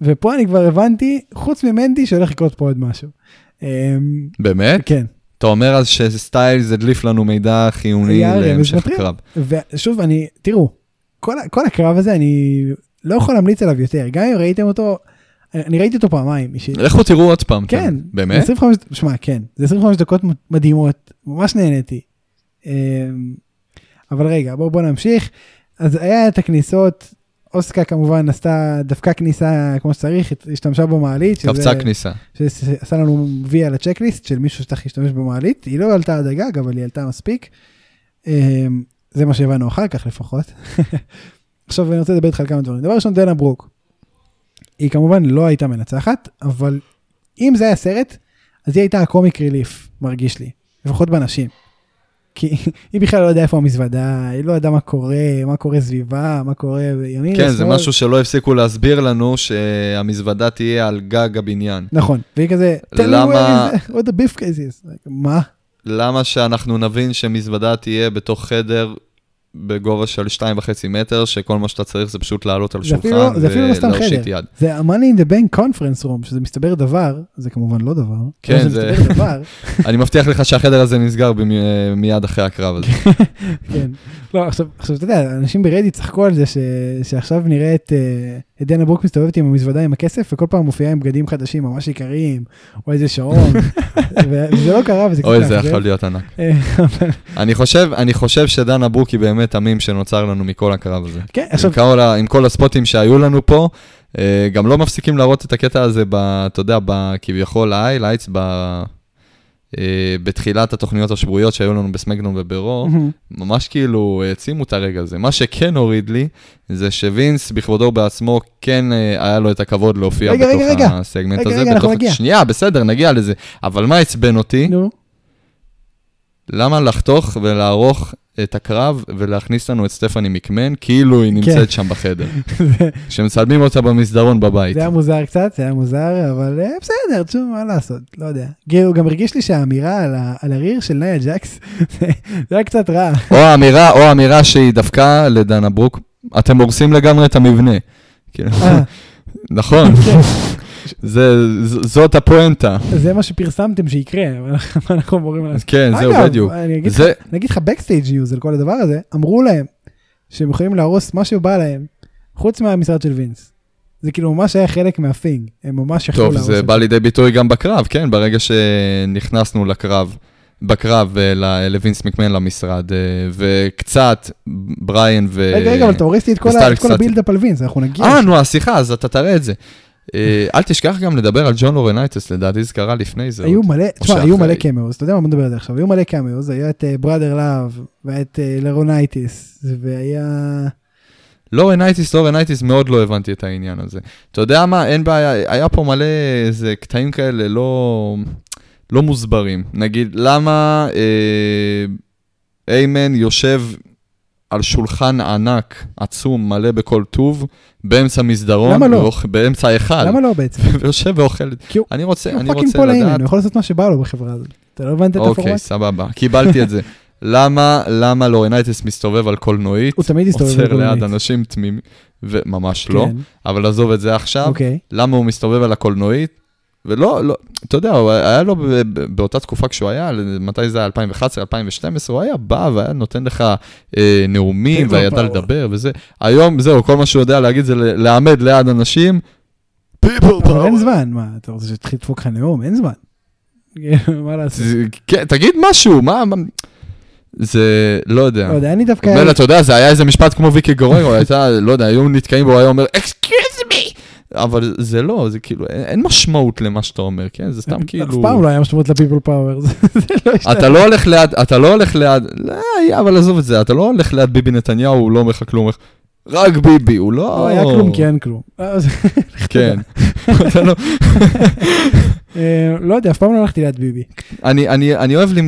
ופה אני כבר הבנתי, חוץ ממנדי, שהולך לקרות פה עוד משהו. אמ, באמת? כן, אתה אומר אז שסטיילס הדליף לנו מידע חיוני להמשך. הקרב. ושוב, אני, תראו, כל, כל הקרב הזה, אני לא יכול להמליץ עליו יותר, גם אם ראיתם אותו, אני ראיתי אותו פעמיים. אישית. לכו תראו עוד פעם. כן, באמת? 25, שמע, כן, זה 25 דקות מדהימות, ממש נהניתי. אמ, אבל רגע, בואו בוא נמשיך. אז היה את הכניסות, אוסקה כמובן עשתה, דווקא כניסה כמו שצריך, השתמשה במעלית. קפצה כניסה. שעשה לנו וי על הצ'קליסט של מישהו שצריך להשתמש במעלית, היא לא עלתה עד הגג, אבל היא עלתה מספיק. אמ, זה מה שהבנו אחר כך לפחות. עכשיו אני רוצה לדבר איתך על כמה דברים. דבר ראשון, דנה ברוק. היא כמובן לא הייתה מנצחת, אבל אם זה היה סרט, אז היא הייתה הקומיק ריליף, מרגיש לי, לפחות בנשים. כי היא בכלל לא יודעה איפה המזוודה, היא לא ידעה מה קורה, מה קורה סביבה, מה קורה בימין כן, זה. משהו שלא הפסיקו להסביר לנו שהמזוודה תהיה על גג הבניין. נכון, והיא כזה, tell me למה- where is what the beef case is. מה? למה שאנחנו נבין שמזוודה תהיה בתוך חדר בגובה של 2.5 מטר, שכל מה שאתה צריך זה פשוט לעלות על שולחן אפילו- זה אפילו לא סתם ולהושיט חדר. יד. זה ה-money in the bank conference room, שזה מסתבר דבר, זה כמובן לא דבר, כן, זה- מסתבר דבר, אני מבטיח לך שהחדר הזה נסגר מיד אחרי הקרב הזה. כן. לא, עכשיו, אתה יודע, אנשים ברדיט צחקו על זה שעכשיו נראה את, אה, את דנה ברוק מסתובבת עם המזוודה עם הכסף, וכל פעם מופיעה עם בגדים חדשים ממש יקרים, או איזה שעון, וזה לא קרה, וזה קצת אוי, זה. יכול להיות ענק. אה, אני חושב שדנה ברוק היא באמת המים שנוצר לנו מכל הקרב הזה. כן, עם עכשיו, כל, ה- עם כל הספוטים שהיו לנו פה, אה, גם לא מפסיקים להראות את הקטע הזה, ב, אתה יודע, ב- כביכול ה-highlights, אה, בתחילת התוכניות השבועיות שהיו לנו בסמקדון וברור, מהמם. ממש כאילו העצימו את הרגע הזה. מה שכן הוריד לי, זה שווינס בכבודו בעצמו, כן אה, היה לו את הכבוד להופיע רגע, בתוך רגע, רגע. הסגמנט רגע, הזה. רגע, אנחנו בתוך- נגיע. שנייה, בסדר, נגיע לזה. אבל מה עצבן אותי? נו, למה לחתוך ולערוך את הקרב ולהכניס לנו את סטפני מקמן כאילו היא כן. נמצאת שם בחדר. שמצלמים אותה במסדרון בבית. זה היה מוזר קצת, זה היה מוזר, אבל אה, בסדר, תשמעו, מה לעשות, לא יודע. כאילו, גם הרגיש לי שהאמירה על ה- על הריר של נאיה ג'קס, זה היה קצת רע. או האמירה, או האמירה שהיא דווקא לדנה ברוק אתם הורסים לגמרי את המבנה. אה, נכון, כן. זה, זאת הפואנטה. זה מה שפרסמתם שיקרה, אבל אנחנו אמורים לעשות? כן, זהו, אגב, בדיוק. זה, אני אגיד לך בקסטייג' יוז על כל הדבר הזה, אמרו להם שהם יכולים להרוס מה שבא להם, חוץ מהמשרד של וינס. זה כאילו ממש היה חלק מהפינג, הם ממש יכלו טוב, להרוס זה את בא לידי ביטוי גם בקרב, כן, ברגע שנכנסנו לקרב, בקרב אה, לווינס מקמן למשרד, אה, וקצת בריין ו... רגע, רגע, אבל אתה הורס לי את כל ה build-up על וינס, אנחנו נגיע. אה, נו, סליחה, אז אתה תראה את זה. אה, אל תשכח גם לדבר על ג'ון לורנייטס, לדעתי זה קרה לפני זה. היו. מלא, תשמע, היו. מלא cameos, אתה יודע מה, בוא נדבר על זה עכשיו, היו מלא cameos, היה את בראדר לאב, והיה את אה, לרונייטיס, והיה... לורנייטיס, לורנייטיס, מאוד לא הבנתי את העניין הזה. אתה יודע מה, אין בעיה, היה פה מלא איזה קטעים כאלה לא, לא מוסברים. נגיד, למה אה, היימן יושב על שולחן ענק, עצום, מלא בכל טוב, באמצע מסדרון, למה לא? ואוכ- באמצע ההיכל, למה לא בעצם? ויושב ואוכל. כי הוא אני רוצה, אני רוצה לדעת... הוא יכול לעשות מה שבא לו בחברה הזאת. אתה לא הבנת את אוקיי, הפורמט? סבבה, קיבלתי את זה. למה, למה לורנייטיס מסתובב על קולנועית, הוא תמיד הסתובב עוצר ליד. אנשים תמימים, וממש לא, כן, אבל עזוב את זה עכשיו, אוקיי. למה הוא מסתובב על הקולנועית, ולא, לא, אתה יודע, הוא היה לו ב- ב- באותה תקופה כשהוא היה, מתי זה היה, 2011, 2012, הוא היה בא והיה נותן לך אה, נאומים, וידע power. לדבר וזה. היום, זהו, כל מה שהוא יודע להגיד זה ל- לעמד ליד אנשים, people אבל אין. זמן, מה, אתה רוצה שיתחיל לדפוק לך נאום? אין זמן. מה לעשות? זה- כן, תגיד משהו, מה, מה, זה, לא יודע. לא יודע, אני דווקא... מילא, אתה יודע, זה היה איזה משפט כמו ויקי גוררו, הייתה, לא יודע, היו נתקעים בו, הוא היה אומר, excuse מי! אבל זה לא, זה כאילו, אין, משמעות למה שאתה אומר, כן? זה סתם כאילו... אף פעם לא היה משמעות לפיפל פאוור, זה לא השתנה. אתה לא הולך ליד, אתה לא הולך ליד, לא, אבל עזוב את זה, אתה לא הולך ליד ביבי נתניהו, הוא לא אומר לך כלום, רק ביבי, הוא לא... לא היה כלום כי אין כלום. אה, כן. לא- אה, לא יודע, אף פעם לא הלכתי ליד ביבי. אני- אוהב ל-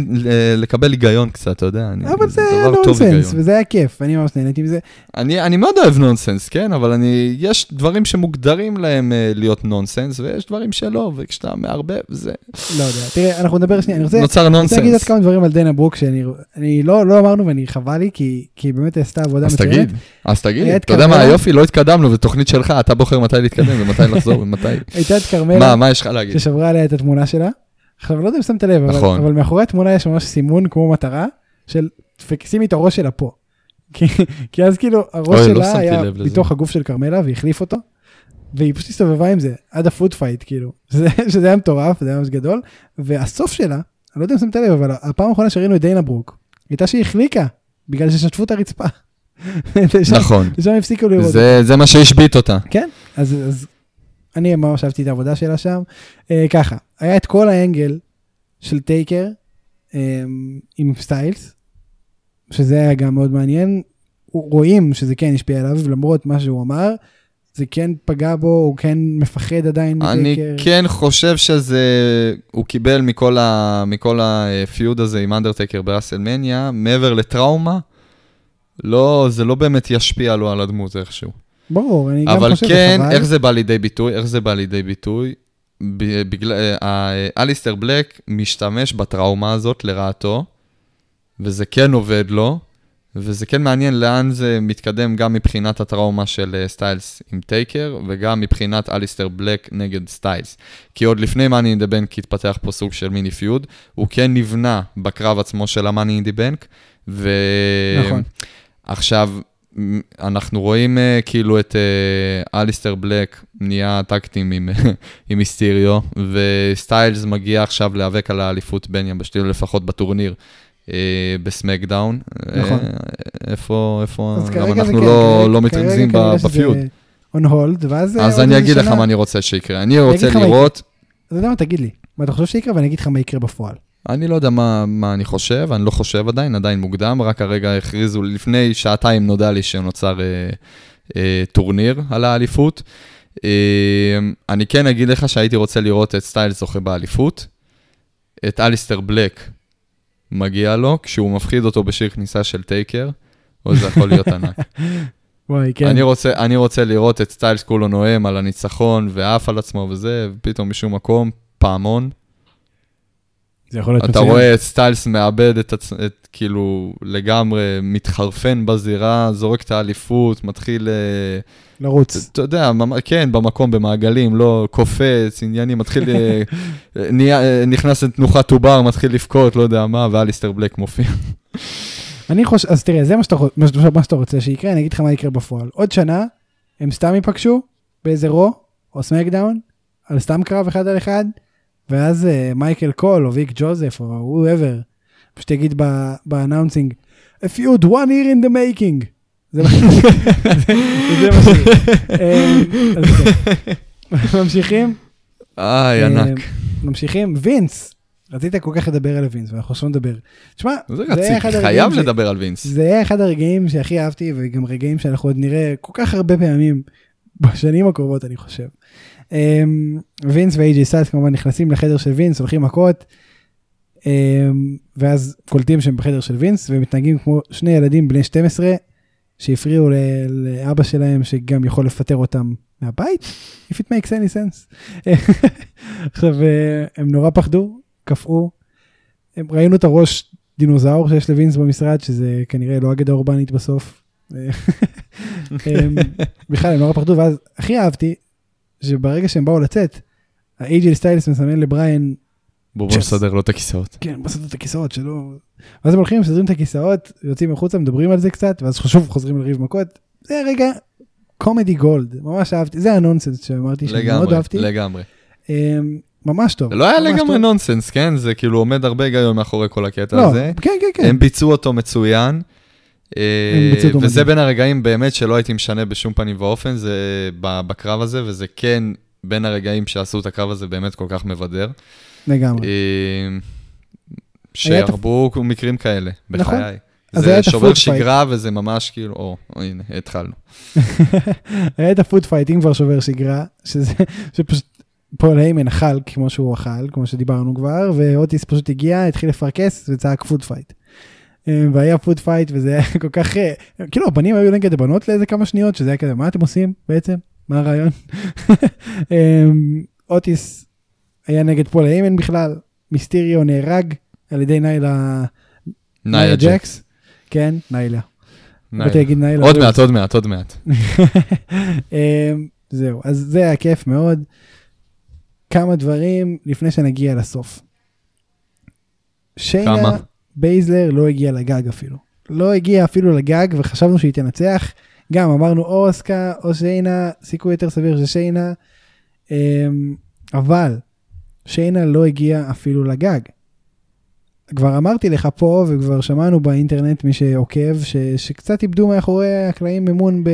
לקבל היגיון קצת, אתה יודע, אבל זה היה. נונסנס, וזה היה כיף, אני ממש נהניתי מזה. אני, מאוד אוהב נונסנס, כן? אבל יש דברים שמוגדרים להם uh, להיות נונסנס, ויש דברים שלא, וכשאתה מערבב, זה לא יודע, תראה, אנחנו נדבר שנייה, אני רוצה... נוצר אני רוצה להגיד עוד נונסנס. כמה דברים על דנה ברוק שאני אני לא לא אמרנו ואני חבל לי כי היא באמת עשתה עבודה אז מצוינת. תגיד, אז תגיד, היה את אתה יודע מה? היופי? לא התקדמנו, ותוכנית שלך, אתה בוחר מתי להתקדם ומתי לחזור ומתי. הייתה את מה, כרמלה מה יש לך להגיד? ששברה עליה את התמונה שלה. עכשיו לא יודע אם שמת לב אבל- נכון. אבל מאחורי התמונה יש ממש סימון כמו מטרה של שימי את הראש שלה פה. כי- כי אז כאילו הראש אוי, לא שלה שמתי היה. בתוך הגוף של כרמלה והחליף אותו. והיא פשוט הסתובבה עם זה עד הפוד פייט כאילו שזה שזה היה מטורף זה היה ממש גדול והסוף שלה אני לא יודע אם שמת לב אבל הפעם האחרונה שראינו את דיינה ברוק הייתה שהיא החליקה בגלל ששטפו את הרצפה. ושם- נכון, ושם הפסיקו לראות. זה זה מה שהשבית אותה. כן, אז, אז אני ממש אהבתי את העבודה שלה שם. אה, ככה, היה את כל האנגל של טייקר אה, עם סטיילס, שזה היה גם מאוד מעניין. רואים שזה כן השפיע עליו, למרות מה שהוא אמר, זה כן פגע בו, הוא כן מפחד עדיין אני מטייקר. כן חושב שזה, הוא קיבל מכל ה- מכל הפיוד הזה עם אנדרטקר באסלמניה, מעבר לטראומה, לא, זה לא באמת ישפיע לו על הדמות איכשהו. ברור, אני גם אבל חושב כן, שחבל. איך זה בא לידי ביטוי? איך זה בא לידי ביטוי? בגלל, אה, אה, אליסטר בלק משתמש בטראומה הזאת לרעתו, וזה כן עובד לו, וזה כן מעניין לאן זה מתקדם גם מבחינת הטראומה של אה, סטיילס עם טייקר, וגם מבחינת אליסטר בלק נגד סטיילס. כי עוד לפני Money in the Bank התפתח פה סוג של מיני feud, הוא כן נבנה בקרב עצמו של ה Money in the Bank, ו... נכון. עכשיו, אנחנו רואים אה, כאילו את אה, אליסטר בלק נהיה tag team עם, עם היסטריו, וסטיילס מגיע עכשיו להיאבק על האליפות בין יבשתי, לפחות בטורניר. uh, בסמקדאון. נכון. אה, איפה, איפה, זה אנחנו כן, לא, כרגע- לא מתרכזים כנראה ב- שזה בפיוד. on hold, ואז... אז אני אגיד לך מה אני רוצה שיקרה. אני רוצה לראות, אתה יודע מה, תגיד לי, מה אתה חושב שיקרה ואני אגיד לך מה יקרה בפועל. אני לא יודע מה, מה אני חושב, אני לא חושב עדיין, עדיין מוקדם, רק הרגע הכריזו, לפני שעתיים נודע לי שנוצר אה, אה, טורניר על האליפות. אה, אני כן אגיד לך שהייתי רוצה לראות את סטיילס זוכה באליפות, את אליסטר בלק מגיע לו, כשהוא מפחיד אותו בשיר כניסה של טייקר, או זה יכול להיות ענק. וואי, כן. אני, רוצה, אני רוצה לראות את סטיילס כולו נואם על הניצחון ועף על עצמו וזה, ופתאום משום מקום, פעמון. זה יכול להיות אתה רואה את סטיילס מאבד את, עצ... את כאילו לגמרי מתחרפן בזירה, זורק את האליפות, מתחיל... אה, לרוץ. אתה יודע, כן, במקום, במעגלים, לא קופץ, עניינים, מתחיל, אה, נהיה, נכנס לתנוחת עובר, מתחיל לבכות, לא יודע מה, ואליסטר בלק מופיע. אני חושב, אז תראה, זה מה שאתה, מה שאתה רוצה שיקרה, אני אגיד לך מה יקרה בפועל. עוד שנה, הם סתם ייפגשו באיזה רו, או סמקדאון, על סתם קרב אחד על אחד, ואז אה, מייקל קול, או ויק ג'וזף, או whoever, פשוט יגיד ב announcing, a feud one year in the making. זה מה ש... ממשיכים? איי, ענק. ממשיכים, וינס. רצית כל כך לדבר על וינס, ואנחנו עכשיו נדבר. תשמע, זה רציתי, חייב לדבר על וינס. זה היה אחד הרגעים שהכי אהבתי, וגם רגעים שאנחנו עוד נראה כל כך הרבה פעמים בשנים הקרובות, אני חושב. אמ, וינס ואיי.ג'יי סטיילס כמובן נכנסים לחדר של וינס, הולכים מכות, אמ, ואז קולטים שהם בחדר של וינס, ומתנהגים כמו שני ילדים בני 12, שהפריעו לאבא שלהם, שגם יכול לפטר אותם מהבית, if it makes any sense. עכשיו, אה, הם נורא פחדו, קפאו. ראינו את הראש דינוזאור שיש לווינס במשרד, שזה כנראה לא אגדה אורבנית בסוף. בכלל, הם נורא פחדו, ואז הכי אהבתי, שברגע שהם באו לצאת, האייג'ל סטיילס מסמן לבריין... בוא בוא נסדר לו את הכיסאות. כן, בוא נסדר את הכיסאות שלו. ואז הם הולכים, מסדרים את הכיסאות, יוצאים החוצה, מדברים על זה קצת, ואז שוב חוזרים לריב מכות. זה רגע קומדי גולד, ממש אהבתי, זה הנונסנס שאמרתי שאני מאוד אהבתי. לגמרי. אמ, ממש טוב. לא היה לגמרי נונסנס, כן? זה כאילו עומד הרבה היגיון מאחורי כל הקטע לא, הזה. כן, כן, כן. הם ביצעו אותו מצוין. אה, וזה בין הרגעים באמת שלא הייתי משנה בשום פנים ואופן, זה בקרב הזה, וזה כן בין הרגעים שעשו את הקרב הזה באמת כל כך מבדר. לגמרי. אה, שירבו מקרים כאלה, נכון. בחיי. זה שובר שגרה וזה ממש כאילו, או, הנה, התחלנו. היה את ה food fight, אם כבר שובר שגרה, שזה, שפשוט פול היימן אכל כמו שהוא אכל, כמו שדיברנו כבר, ואוטיס פשוט הגיע, התחיל לפרכס וצעק food fight. אה, והיה food fight וזה היה כל כך, אה, כאילו הבנים היו נגד הבנות לאיזה כמה שניות, שזה היה כזה, מה אתם עושים בעצם? מה הרעיון? אה, אוטיס היה נגד פול היימן בכלל, מיסטיריו נהרג על ידי ניילה, ניילה ג'קס. כן, ניילה. ניילה. עוד מעט, עוד מעט, עוד מעט. זהו, אז זה היה כיף מאוד. כמה דברים לפני שנגיע לסוף. שיינה כמה? בייזלר לא הגיע לגג אפילו. לא הגיע אפילו לגג וחשבנו שהיא תנצח. גם אמרנו או אוסקה או שיינה, סיכוי יותר סביר של שיינה. אמ, אבל שיינה לא הגיע אפילו לגג. כבר אמרתי לך פה וכבר שמענו באינטרנט מי שעוקב ש, שקצת איבדו מאחורי הקלעים אמון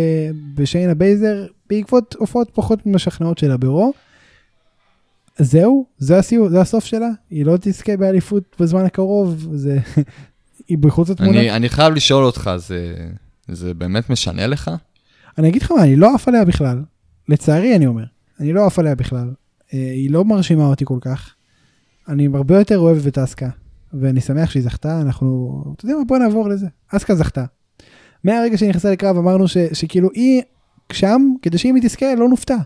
בשיינה בייזר בעקבות הופעות פחות משכנעות שלה ברו. זהו, זה הסיור, זה הסוף שלה, היא לא תזכה באליפות בזמן הקרוב, זה... היא בחוץ התמונה. אני, אני חייב לשאול אותך, זה, זה באמת משנה לך? אני אגיד לך מה, אני לא עף עליה בכלל. לצערי אני אומר, אני לא עף עליה בכלל. אה, היא לא מרשימה אותי כל כך. אני הרבה יותר אוהב את אסקה, ואני שמח שהיא זכתה, אנחנו, אתה יודע מה, בוא נעבור לזה. אסקה זכתה. מהרגע שהיא נכנסה לקרב אמרנו ש, שכאילו היא שם, כדי שאם היא תזכה לא נופתע.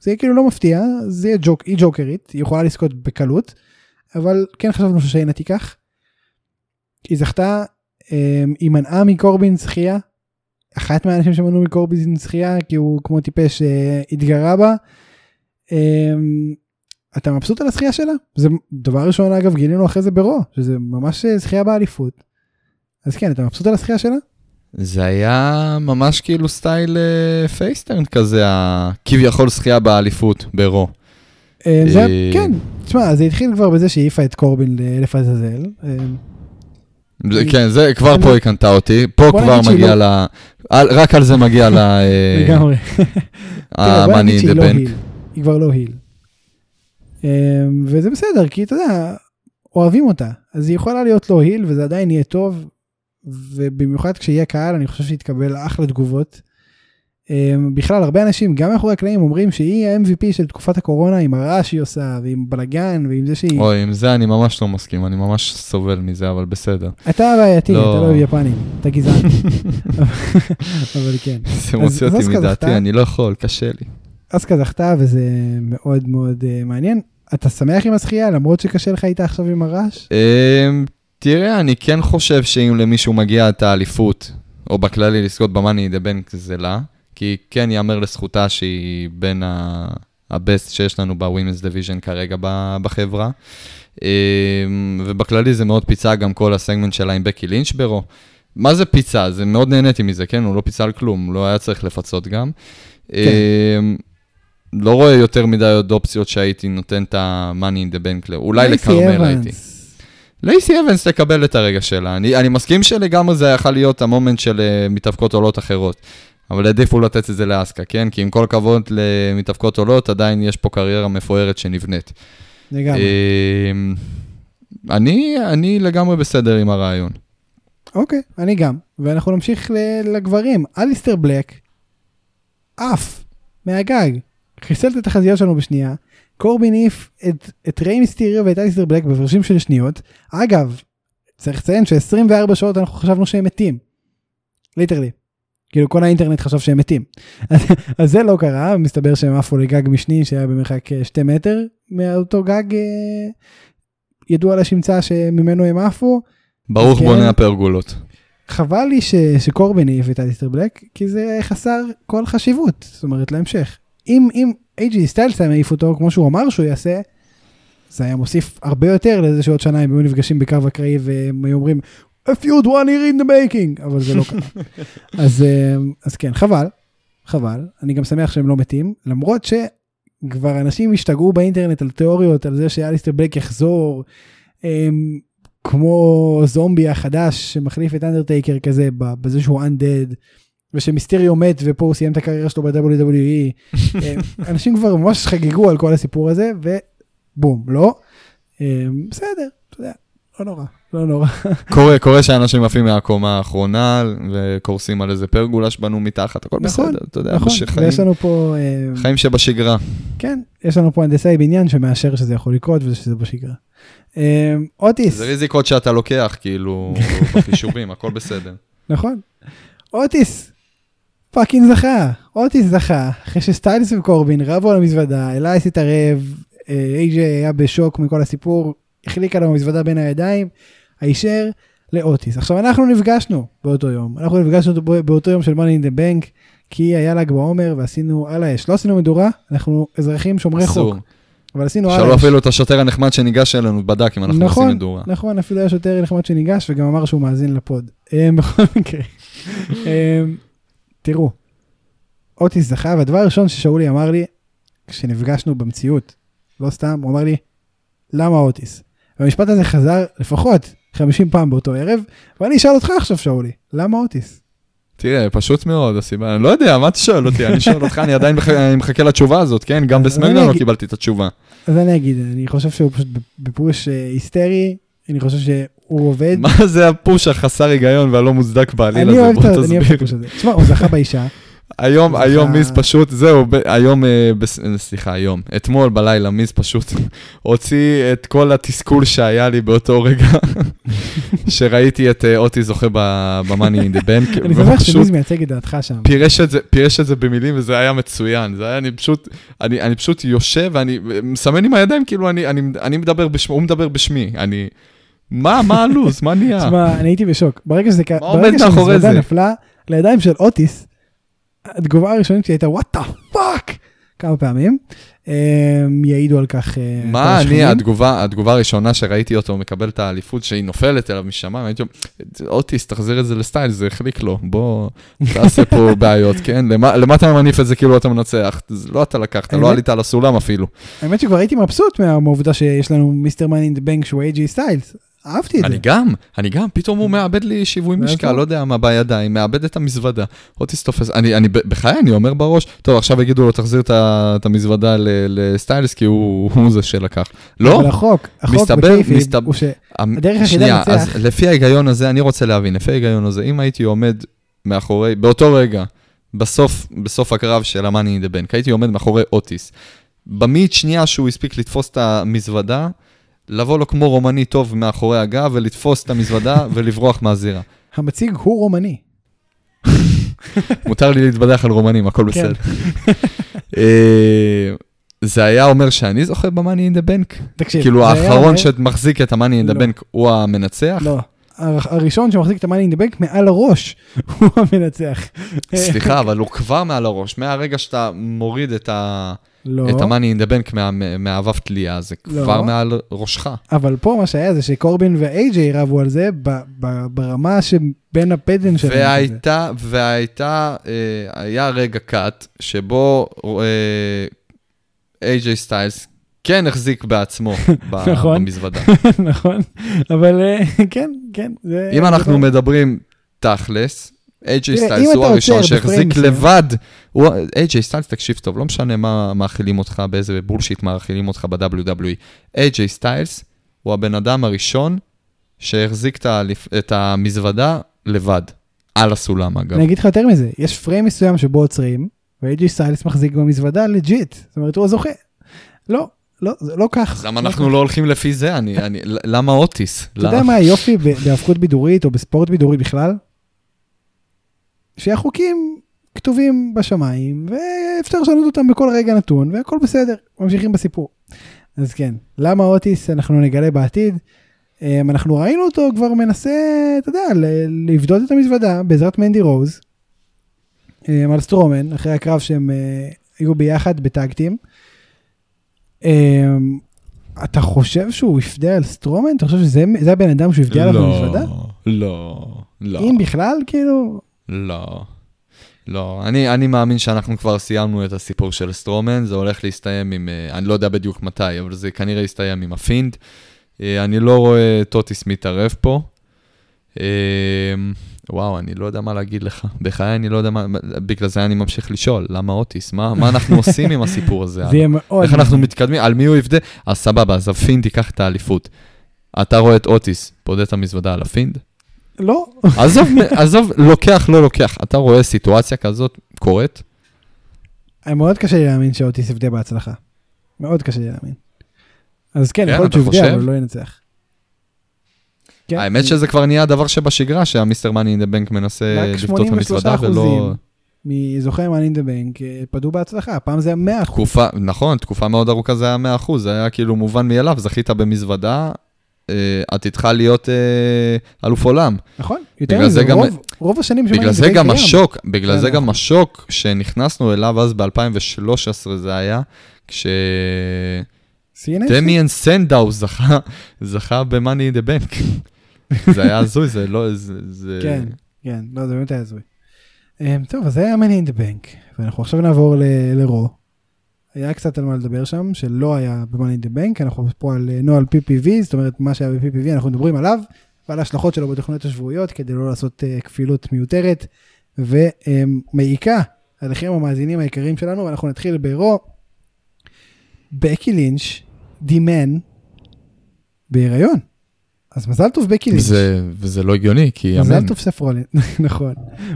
זה יהיה כאילו לא מפתיע, זה יהיה ג'וק, היא ג'וקרית, היא יכולה לזכות בקלות, אבל כן חשבנו ששיינה תיקח. היא זכתה, אמ, היא מנעה מקורבין זכייה, אחת מהאנשים שמנעו מקורבין זכייה, כי הוא כמו טיפש אה, התגרה בה. אמ, אתה מבסוט על הזכייה שלה? זה דבר ראשון אגב גילינו אחרי זה ב Raw, שזה ממש אה, זכייה באליפות. אז כן, אתה מבסוט על הזכייה שלה? זה היה ממש כאילו סטייל אה, face turn כזה, כביכול זכייה באליפות ב Raw. אה, זה, אה, כן, תשמע, זה התחיל כבר בזה שהעיפה את קורבין לאלף עזאזל. כן, זה כבר פה היא קנתה אותי, פה כבר מגיע לא- ל... רק על זה מגיע ל... לגמרי. ה-money in the לא bank. היא כבר לא היל. וזה בסדר, כי אתה יודע, אוהבים אותה, אז היא יכולה להיות לא היל וזה עדיין יהיה טוב, ובמיוחד כשיהיה קהל אני חושב שיתקבל אחלה תגובות. אמ, בכלל הרבה אנשים גם מאחורי הקלעים אומרים שהיא ה-MVP של תקופת הקורונה עם הרעש שהיא עושה ועם בלאגן ועם זה שהיא... אוי עם זה אני ממש לא מסכים אני ממש סובל מזה אבל בסדר. אתה בעייתי לא... אתה לא יפנים אתה גזען. אבל כן. זה מוציא אותי מדעתי אני לא יכול קשה לי. אסקה זכתה וזה מאוד מאוד uh, מעניין. אתה שמח עם הזכייה למרות שקשה לך איתה עכשיו עם הרעש? תראה, אני כן חושב שאם למישהו מגיע את האליפות, או בכללי לזכות ב Money in the Bank זה לה, כי כן ייאמר לזכותה שהיא בין ה best שיש לנו ב women's division כרגע בחברה. אמ, ובכללי זה מאוד פיצה גם כל הסגמנט שלה עם בקי לינץ' ב Raw. מה זה פיצה? זה מאוד נהניתי מזה, כן? הוא לא פיצה על כלום, לא היה צריך לפצות גם. כן. אמ, לא רואה יותר מדי עוד אופציות שהייתי נותן את ה-money in the bank, אולי לכרמלה הייתי. לייסי אבנס תקבל את הרגע שלה. אני, אני מסכים שלגמרי זה יכול להיות ה moment של uh, מתאבקות עולות אחרות. אבל העדיפו לתת את זה לאסקה, כן? כי עם כל הכבוד למתאבקות עולות, עדיין יש פה קריירה מפוארת שנבנית. לגמרי. Uh, אני, אני לגמרי בסדר עם הרעיון. אוקיי, אני גם. ואנחנו נמשיך לגברים. אליסטר בלק, עף מהגג. חיסל את התחזיות שלנו בשנייה. קורבין העיף את, את ריי מיסטיריו ואת אליסטר בלק בהפרשים של שניות. אגב, צריך לציין ש-24 שעות אנחנו חשבנו שהם מתים. literally. כאילו כל האינטרנט חשב שהם מתים. אז זה לא קרה, מסתבר שהם עפו לגג משני שהיה במרחק אה, שתי מטר מאותו גג אה, ידוע לשמצה שממנו הם עפו. ברור, כן, בונה הפרגולות. חבל לי ש, שקורבין העיף את אליסטר בלק, כי זה חסר כל חשיבות, זאת אומרת להמשך. אם, אם אייג'י סטיילס היה מעיף אותו כמו שהוא אמר שהוא יעשה, זה היה מוסיף הרבה יותר לזה שעוד שנה הם היו נפגשים בקרב אקראי והם היו אומרים, a feud one here in the making, אבל זה לא קרה. אז, אה, אז כן, חבל, חבל, אני גם שמח שהם לא מתים, למרות שכבר אנשים השתגעו באינטרנט על תיאוריות, על זה שאליסטר בלק יחזור, הם, כמו זומבי החדש שמחליף את אנדרטייקר כזה, בזה שהוא undead. ושמיסטריו מת ופה הוא סיים את הקריירה שלו ב-WWE. אה, אנשים כבר ממש חגגו על כל הסיפור הזה ובום, לא. אה, בסדר, אתה יודע, לא נורא, לא נורא. קורה, קורה שאנשים עפים מהקומה האחרונה וקורסים על איזה פרגולה שבנו מתחת, הכל נכון, בסדר, אתה יודע, נכון, שחיים, יש לנו פה... אה, חיים שבשגרה. כן, יש לנו פה הנדסאי בניין שמאשר שזה יכול לקרות ושזה בשגרה. אוטיס. זה ריזיקות שאתה לוקח, כאילו, בחישובים, הכל בסדר. נכון. אוטיס, fucking זכה, אוטיס זכה, אחרי שסטיילס וקורבין רבו על המזוודה, אלייאס התערב, אייג'י היה בשוק מכל הסיפור, החליק עליו המזוודה בין הידיים, הישר לאוטיס. עכשיו אנחנו נפגשנו באותו יום, אנחנו נפגשנו באותו יום של money in the bank, כי היה ל"ג בעומר ועשינו על האש, לא עשינו מדורה, אנחנו אזרחים שומרי חוק. אבל עשינו על האש. אפילו את השוטר הנחמד שניגש אלינו, בדק אם אנחנו נכון, עושים מדורה. נכון, אפילו היה שוטר נחמד שניגש וגם אמר שהוא מאזין לפוד. אה, בכל מקרה. תראו, אוטיס זכה, והדבר הראשון ששאולי אמר לי, כשנפגשנו במציאות, לא סתם, הוא אמר לי, למה אוטיס? והמשפט הזה חזר לפחות 50 פעם באותו ערב, ואני אשאל אותך עכשיו, שאולי, למה אוטיס? תראה, פשוט מאוד הסיבה, אני לא יודע, מה אתה שואל אותי? אני שואל אותך, אני עדיין מחכה לתשובה הזאת, כן? גם בסמקדאון לא קיבלתי את התשובה. אז אני אגיד, אני חושב שהוא פשוט בפוש אה, היסטרי, אני חושב שהוא עובד. מה זה הפוש החסר היגיון והלא מוצדק בעליל הזה? אני אוהב את הפוש הזה. תשמע, הוא זכה באישה. היום, היום מיס פשוט, זהו, היום, אה, סליחה, היום, אתמול בלילה מיס פשוט הוציא את כל התסכול שהיה לי באותו רגע, שראיתי את אה, אוטי זוכה ב-money in the bank. אני שמח שמיס מייצג את דעתך שם. פירש את זה במילים וזה היה מצוין, זה היה, אני פשוט, אני פשוט יושב ואני מסמן עם הידיים, כאילו אני מדבר בשמי, הוא מדבר בשמי, אני... מה, מה הלו"ז? מה נהיה? תשמע, אני הייתי בשוק. ברגע שזה, ברגע שהמזוודה נפלה לידיים של אוטיס, התגובה הראשונית שלי הייתה what the fuck כמה פעמים. אמ, יעידו על כך. אה, מה אני, התגובה, התגובה הראשונה שראיתי אותו מקבל את האליפות שהיא נופלת אליו משמיים, הייתי אומר, אוטיס, תחזיר את זה לסטיילס, זה החליק לו, בוא אל תעשה פה בעיות, כן? למה אתה מניף את זה כאילו אתה מנצח? לא אתה לקחת, לא עלית על הסולם אפילו. האמת שכבר הייתי מבסוט מהעובדה שיש לנו Mr. The Bank שהוא אייג'י סטיילס. אהבתי את זה. אני גם, אני גם, פתאום הוא מאבד לי שיווי משקל, לא יודע מה בידיים, מאבד את המזוודה. אוטיס תופס, אני, אני, בחיי אני אומר בראש, טוב, עכשיו יגידו לו, תחזיר את המזוודה לסטיילס, כי הוא זה שלקח. לא, אבל החוק, החוק בקייפיד הוא שהדרך היחידה לנצח... אז לפי ההיגיון הזה, אני רוצה להבין, לפי ההיגיון הזה, אם הייתי עומד מאחורי, באותו רגע, בסוף, בסוף הקרב של המאני דה בנק, הייתי עומד מאחורי אוטיס. במאית שנייה שהוא הספיק לתפוס את המזוודה, לבוא לו כמו רומני טוב מאחורי הגב ולתפוס את המזוודה ולברוח מהזירה. המציג הוא רומני. מותר לי להתבדח על רומנים, הכל כן. בסדר. אה, זה היה אומר שאני זוכה במאני אין דה בנק? תקשיב, כאילו האחרון שמחזיק את אין דה לא. בנק הוא המנצח? לא. הר- הראשון שמחזיק את המאני אין דה בנק מעל הראש, הוא המנצח. סליחה, אבל הוא כבר מעל הראש. מהרגע שאתה מוריד את ה- לא, את המאני אין דה בנק מהאבב תלייה, זה לא. כבר מעל ראשך. אבל פה מה שהיה זה שקורבין ואיי-ג'יי רבו על זה ב- ב- ברמה שבין הפדן שלהם. והייתה, והייתה, אה, היה רגע cut שבו איי-ג'יי סטיילס כן החזיק בעצמו נכון. במזוודה. נכון, אבל אה, כן, כן. זה- אם אנחנו מדברים תכלס, איי-ג'יי סטיילס הוא הראשון שהחזיק לבד. איי-ג'יי סטיילס, תקשיב טוב, לא משנה מה מאכילים אותך, באיזה bullshit מאכילים אותך ב-WWE. איי-ג'יי סטיילס הוא הבן אדם הראשון שהחזיק את המזוודה לבד, על הסולם אגב. אני אגיד לך יותר מזה, יש פריים מסוים שבו עוצרים, ואיי-ג'י סטיילס מחזיק במזוודה legit, זאת אומרת הוא הזוכה. לא, לא, זה לא כך. אז למה אנחנו לא הולכים לפי זה? אני, אני, למה אוטיס? אתה יודע מה היופי ב- בהאבקות בידורית או בספורט בידורי בכלל? שהחוקים כתובים בשמיים ואפשר לשנות אותם בכל רגע נתון והכל בסדר, ממשיכים בסיפור. אז כן, למה אוטיס אנחנו נגלה בעתיד. אמ, אנחנו ראינו אותו כבר מנסה, אתה יודע, ל- לפדות את המזוודה בעזרת מנדי רוז אמ, על סטרומן, אחרי הקרב שהם אה, היו ביחד ב tag team. אמ, אתה חושב שהוא יפדה על סטרומן? אתה חושב שזה זה הבן אדם שהוא יפדה עליו במזוודה? לא, לא, אם בכלל, כאילו, לא. לא, אני, אני מאמין שאנחנו כבר סיימנו את הסיפור של סטרומן, זה הולך להסתיים עם, אה, אני לא יודע בדיוק מתי, אבל זה כנראה יסתיים עם הפינד. אה, אני לא רואה את אוטיס מתערב פה. אה, וואו, אני לא יודע מה להגיד לך. בחיי אני לא יודע מה, בגלל זה אני ממשיך לשאול, למה אוטיס? מה, מה אנחנו עושים עם הסיפור הזה? זה יהיה מאוד... איך אנחנו מתקדמים? על מי הוא יפדה? אז סבבה, אז הפינד ייקח את האליפות. אתה רואה את אוטיס, פודה את המזוודה על הפינד? לא, עזוב, עזוב, לוקח, לא לוקח. אתה רואה סיטואציה כזאת קורית? מאוד קשה לי להאמין שאוטיס יפדה בהצלחה. מאוד קשה לי להאמין. אז כן, כן, יכול להיות שהוא חושב? אבל לא ינצח. כן, האמת שזה כבר נהיה דבר שבשגרה, שהמיסטר מאני אין דה בנק מנסה 83 את המזוודה ולא... מזוכי מאני אין דה בנק אה, פדו בהצלחה, הפעם זה היה 100 אחוז. תקופה, נכון, תקופה מאוד ארוכה זה היה 100%, זה היה כאילו מובן מאליו, זכית במזוודה, אה, עתידך להיות אה, אלוף עולם. נכון? יותר מזה, זה גם- רוב- רוב השנים בגלל אין זה גם קיים. השוק, בגלל כן, זה גם נכון. השוק שנכנסנו אליו אז ב-2013 זה היה, כש... דמיאן סנדאו זכה, זכה ב-Money in the Bank. זה היה הזוי, זה לא, זה... כן, כן, לא, זה באמת היה הזוי. אמ, טוב, אז זה היה מאני אין דה בנק, ואנחנו עכשיו נעבור לרו. היה קצת על מה לדבר שם, שלא היה ב-Money in the Bank, אנחנו פה על אה, נוהל PPV, זאת אומרת, מה שהיה ב-PPV, אנחנו מדברים עליו, ועל ההשלכות שלו בתוכניות השבועיות, כדי לא לעשות אה, כפילות מיותרת, ומעיקה עליכם המאזינים היקרים שלנו, ואנחנו נתחיל ברו. בקי לינץ', דימן, בהיריון. אז מזל טוב בקי לינץ'. זה, וזה לא הגיוני, כי מזל אמן. טוב סף רולינס, נכון.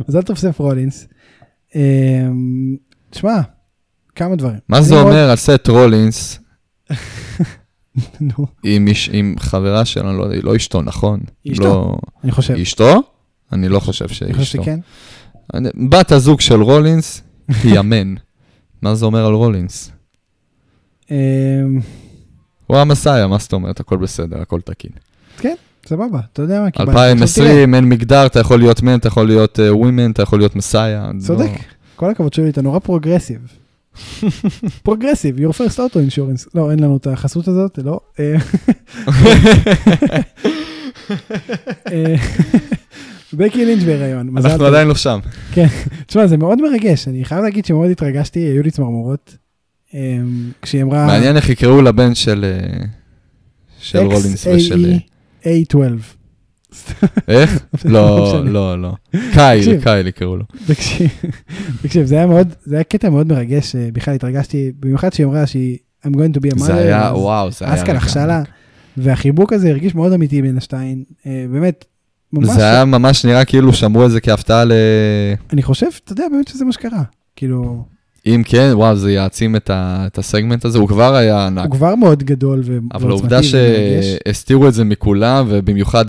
מזל טוב סף רולינס. אמ, תשמע, כמה דברים. מה זה מאוד- אומר על סט רולינס נו, עם, איש- עם חברה שלנו, לא, היא לא אשתו, נכון? אשתו. לא... אני חושב. אשתו? אני לא חושב שהיא אני חושב. שכן. אני- בת הזוג של רולינס היא The Man. מה זה אומר על רולינס? אמ, הוא המסאיה, מה זאת אומרת? הכל בסדר, הכל תקין. סבבה, אתה יודע מה קיבלתי. עכשיו 2020, אין מגדר, אתה יכול להיות man, אתה יכול להיות woman, אתה יכול להיות מסאיה. צודק, כל הכבוד שלי, אתה נורא progressive. Progressive, your first auto insurance. לא, אין לנו את החסות הזאת, לא. אה, אה, בקי לינץ' בהיריון. אנחנו. עדיין לא שם. תשמע, זה מאוד מרגש, אני חייב להגיד שמאוד התרגשתי, היו לי צמרמורות. אמ, כשהיא אמרה... מעניין איך יקראו לבן של אה, של רולינס ושל... אה, XAE A12. איך? לא לא. לא, לא. קייל. קייל יקראו לו. תקשיב, זה היה מאוד, זה היה קטע מאוד מרגש, אה, בכלל התרגשתי, במיוחד שהיא אמרה שהיא I'm going to be a mother. זה היה, וואו, זה היה... אסקה לחשה לה. והחיבוק הזה הרגיש מאוד אמיתי בין השתיים, אה, באמת, ממש, זה היה ממש נראה כאילו שמרו את זה כהפתעה ל... אני חושב, אתה יודע באמת שזה מה שקרה, כאילו, אם כן, וואו, זה יעצים את, ה, את הסגמנט הזה, הוא כבר היה ענק. הוא כבר מאוד גדול ו- אבל ועוצמתי העובדה. שהסתירו את זה מכולם, ובמיוחד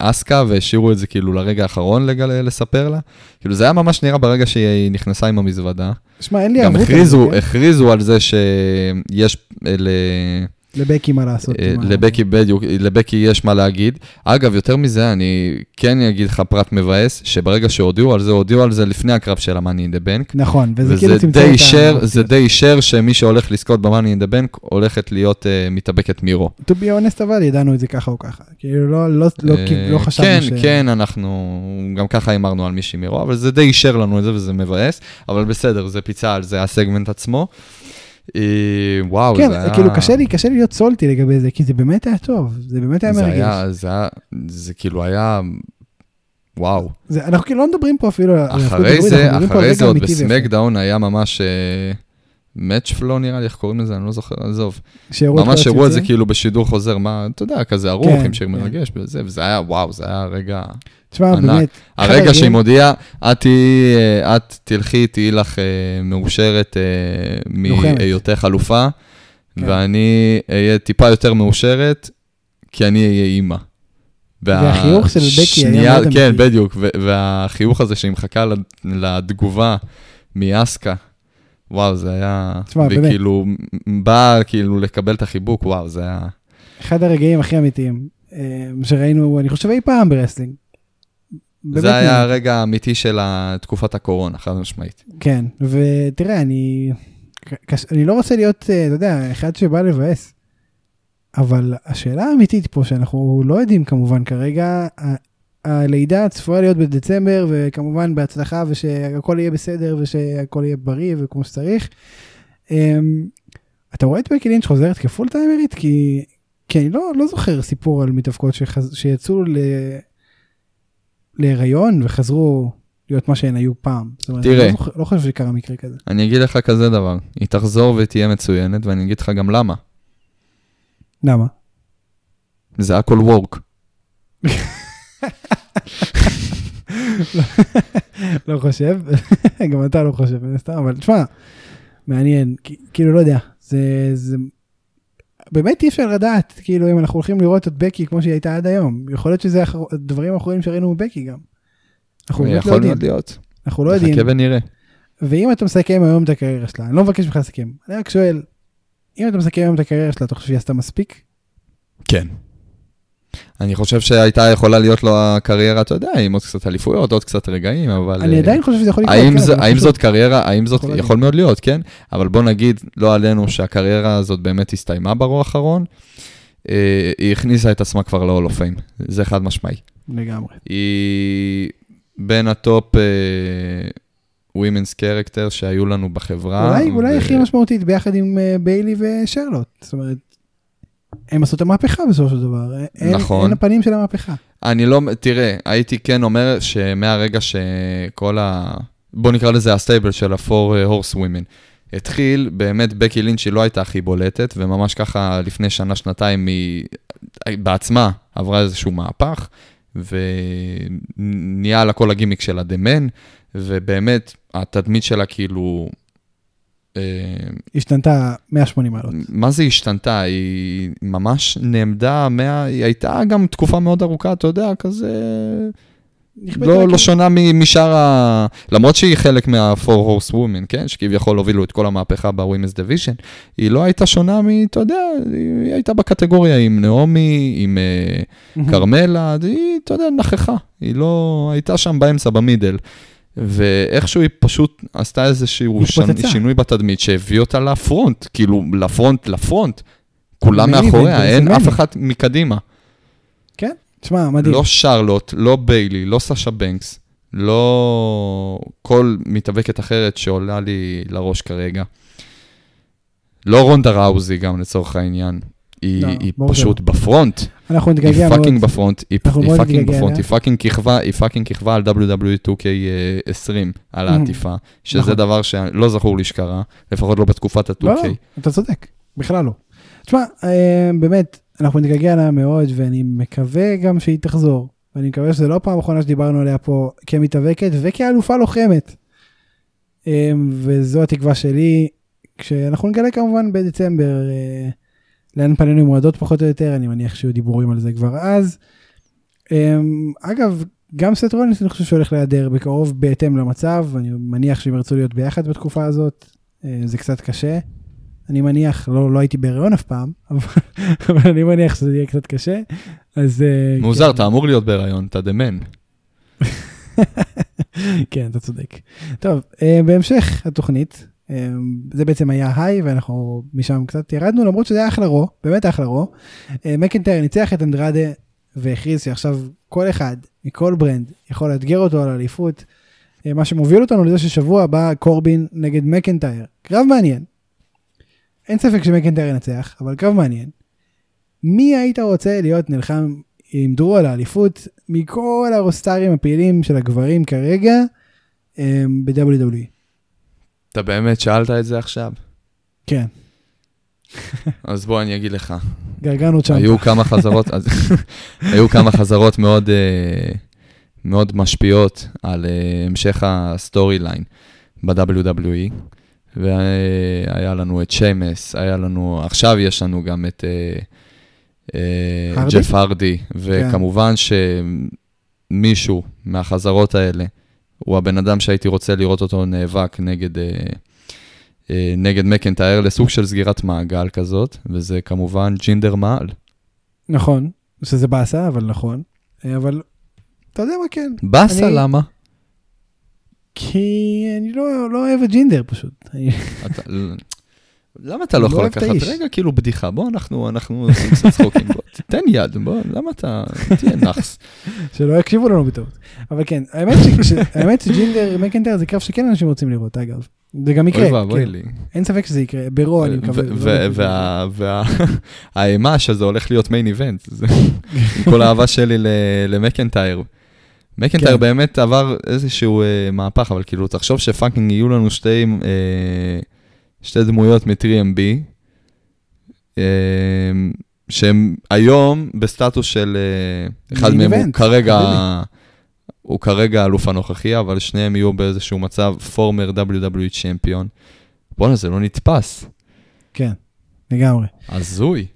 מאסקה, והשאירו את זה כאילו לרגע האחרון לגל, לספר לה, כאילו זה היה ממש נראה ברגע שהיא נכנסה עם המזוודה. שמע, אין לי גם ערבות על הכריזו, כן? הכריזו על זה שיש ל- לבקי מה לעשות. אה, לבקי בדיוק, לבקי יש מה להגיד. אגב, יותר מזה, אני כן אגיד לך פרט מבאס, שברגע שהודיעו על זה, הודיעו על זה לפני הקרב של ה-Money in the Bank. נכון, וזה כאילו צמצם את ה- זה די אישר שמי שהולך לזכות ב-Money in the Bank הולכת להיות uh, מתאבקת מירו. To be honest אבל ידענו את זה ככה או ככה. כאילו לא, לא, לא, אה, לא חשבנו כן, ש... כן, אנחנו גם ככה הימרנו על מישהי מירו, אבל זה די אישר לנו את זה וזה מבאס, אבל בסדר, זה פיצה על זה הסגמנט עצמו. אה, וואו, כן, זה היה... כאילו קשה לי, קשה לי להיות סולטי לגבי זה, כי זה באמת היה טוב, זה באמת היה זה מרגש. היה, זה היה, זה כאילו היה, וואו. זה, אנחנו כאילו לא מדברים פה אפילו. אחרי זה, אחרי זה עוד. בסמקדאון היה ממש מאץ' פלו נראה לי, איך קוראים לזה, אני לא זוכר, עזוב. ממש הראו את זה. כאילו בשידור חוזר, מה, אתה יודע, כזה ערוך כן, עם שיר כן. מרגש וזה, וזה היה, וואו, זה היה רגע... תשמע, ענק. באמת, הרגע שהיא מודיעה, את אה, את תלכי, תהיי לך אה, מאושרת אה. מהיותך אלופה, כן. ואני אהיה טיפה יותר מאושרת, כי אני אהיה אימא. וה- והחיוך של בקי היה מאוד כן, אמיתי. בדיוק, ו- והחיוך הזה שהיא מחכה לתגובה מאסקה, וואו, זה היה... תשמע, באמת. וכאילו, באה כאילו לקבל את החיבוק, וואו, זה היה... אחד הרגעים הכי אמיתיים אה, שראינו, אני חושב אי פעם ב wrestling. באמת זה היה מאוד. הרגע האמיתי של תקופת הקורונה, חד משמעית. כן, ותראה, אני, קש, אני לא רוצה להיות, אה, אתה יודע, אחד שבא לבאס, אבל השאלה האמיתית פה, שאנחנו לא יודעים כמובן כרגע, הלידה צפויה להיות בדצמבר, וכמובן בהצלחה, ושהכל יהיה בסדר, ושהכל יהיה בריא וכמו שצריך. אמ, אתה רואה את בקי לינץ' חוזרת כפול טיימרית? כי, כי אני לא, לא זוכר סיפור על מתאבקות שחז, שיצאו ל... להיריון וחזרו להיות מה שהן היו פעם. זאת אומרת, תראה. אני לא, זוכר, לא חושב שקרה מקרה כזה. אני אגיד לך כזה דבר, היא תחזור ותהיה מצוינת, ואני אגיד לך גם למה. למה? זה הכל וורק. לא חושב, גם אתה לא חושב, מן הסתם, אבל תשמע, מעניין, כאילו לא יודע, זה, זה, באמת אי אפשר לדעת, כאילו אם אנחנו הולכים לראות את בקי כמו שהיא הייתה עד היום, יכול להיות שזה הדברים האחרונים שראינו מבקי גם. אנחנו באמת לא יכול יודעים, מאוד להיות. אנחנו לא יודעים, נחכה ונראה. ואם אתה מסכם היום את הקריירה שלה, אני לא מבקש ממך לסכם, אני רק שואל, אם אתה מסכם היום את הקריירה שלה, אתה חושב שהיא עשתה מספיק? כן. אני חושב שהייתה יכולה להיות לו הקריירה, אתה יודע, עם עוד קצת אליפויות, עוד קצת רגעים, אבל... אני אה, עדיין חושב שזה יכול לקרות, האם, כן, זה, האם זאת קריירה, האם זאת, יכול. יכול מאוד להיות, כן? אבל בוא נגיד, לא עלינו שהקריירה הזאת באמת הסתיימה ב-Raw האחרון, אה, היא הכניסה את עצמה כבר ל-Hall of Fame, זה חד משמעי. לגמרי. היא בין ה top uh, women's character שהיו לנו בחברה. אולי, אולי ו- הכי משמעותית ביחד עם אה, ביילי ושרלוט. זאת אומרת, הם עשו את המהפכה בסופו של דבר. אין, נכון. אין הפנים של המהפכה. אני לא, תראה, הייתי כן אומר שמהרגע שכל ה... בוא נקרא לזה הסטייבל של ה-4 horse women. התחיל, באמת בקי לינץ' היא לא הייתה הכי בולטת, וממש ככה לפני שנה, שנתיים היא בעצמה עברה איזשהו מהפך, ונהיה לה כל הגימיק של הדמן, ובאמת התדמית שלה כאילו... אה, השתנתה 180 מעלות. מה זה השתנתה? היא ממש נעמדה, מה... היא הייתה גם תקופה מאוד ארוכה, אתה יודע, כזה... לא. לא שונה משאר ה... למרות שהיא חלק מה-4 horse women, כן? שכביכול הובילו את כל המהפכה ב-Women's Division, היא לא הייתה שונה מ... אתה יודע, היא הייתה בקטגוריה עם נעמי, עם אה. כרמלה, היא, אתה יודע, נכחה. היא לא... הייתה שם באמצע, במידל. ואיכשהו היא פשוט עשתה איזשהו. התפוצצה. שינוי בתדמית שהביא אותה ל front, כאילו, ל front, ל front. כולם מאחוריה, אין. אף אחד מקדימה. תשמע, מדהים. לא שרלוט, לא ביילי, לא סאשה בנקס, לא כל מתאבקת אחרת שעולה לי לראש כרגע. לא רונדה ראוזי גם לצורך העניין. היא, לא, היא פשוט ב front, אנחנו אליה נתגעגע מאוד. fucking ב front, היא, היא fucking ב front. היא fucking כיכבה, היא fucking כיכבה על WWE 2K20, על Mhm. העטיפה, שזה נכון. דבר שלא זכור לי שקרה, לפחות לא בתקופת ה-2K. לא, לא, אתה צודק, בכלל לא. תשמע, אה, באמת, אנחנו נתגעגע אליה מאוד, ואני מקווה גם שהיא תחזור. ואני מקווה שזו לא הפעם האחרונה שדיברנו עליה פה כמתאבקת וכאלופה לוחמת. אמ, וזו התקווה שלי, כשאנחנו נגלה כמובן בדצמבר אה, לאן פנינו מועדות פחות או יותר, אני מניח שיהיו דיבורים על זה כבר אז. אמ, אגב, גם סט רולינס אני חושב שהולך להיעדר בקרוב בהתאם למצב, אני מניח שהם ירצו להיות ביחד בתקופה הזאת, אה, זה קצת קשה. אני מניח, לא, לא הייתי בהיריון אף פעם, אבל, אני מניח שזה יהיה קצת קשה, אז... אה, מוזר, כן. אתה אמור להיות בהיריון, אתה דמן. כן, אתה צודק. טוב, אה, בהמשך התוכנית, זה בעצם היה היי, ואנחנו משם קצת ירדנו, למרות שזה היה אחלה רו, באמת אחלה רו. אה, מקינטייר ניצח את אנדרדה והכריז שעכשיו כל אחד מכל ברנד יכול לאתגר אותו על האליפות, אה, מה שמוביל אותנו לזה ששבוע הבא קורבין נגד מקינטייר. קרב מעניין. אין ספק שמקינטייר ינצח, אבל קרב מעניין. מי היית רוצה להיות נלחם עם דרו על האליפות מכל הרוסטרים הפעילים של הגברים כרגע אה, ב-WWE? אתה באמת שאלת את זה עכשיו? כן, אז בוא אני אגיד לך. גרגאנו צ'אמפה. היו כמה חזרות, אז, היו כמה חזרות מאוד, uh, מאוד משפיעות על uh, המשך ה storyline ב-WWE, והיה לנו את שיימוס, היה לנו, עכשיו יש לנו גם את uh, uh? ג'ף הרדי, וכמובן שמישהו מהחזרות האלה, הוא הבן אדם שהייתי רוצה לראות אותו נאבק נגד, uh, uh, נגד מקנטייר לסוג של סגירת מעגל כזאת, וזה כמובן ג'ינדר מעל. נכון, שזה באסה, אבל נכון. אה, אבל אתה יודע מה כן, באסה, אני- למה? כי אני לא, לא אוהב את ג'ינדר פשוט. אתה- למה אתה לא לא יכול את לקחת. רגע כאילו בדיחה? בוא, אנחנו אנחנו עושים קצת צחוקים, בוא, תן יד, בוא, למה אתה, תהיה נאחס. שלא יקשיבו לנו בטעות. אבל כן, האמת, שג'ינדר מקנטייר זה קרב שכן אנשים רוצים לראות, אגב. זה גם יקרה, אוי ואבוי כן. לי. אין ספק שזה יקרה, ברו אני מקווה. לא והאימה שזה הולך להיות מיין איבנט, עם כל האהבה שלי למקנטייר. מקנטייר כן. באמת עבר איזשהו אה, מהפך, אבל כאילו, תחשוב שפאקינג יהיו לנו שתי, אה, שתי דמויות מ-3MB, אה, שהם היום בסטטוס של, אה, אחד מהם הוא כרגע. הוא כרגע האלוף הנוכחי, אבל שניהם יהיו באיזשהו מצב פורמר WWE צ'מפיון. בואנה, זה לא נתפס. כן, לגמרי. הזוי.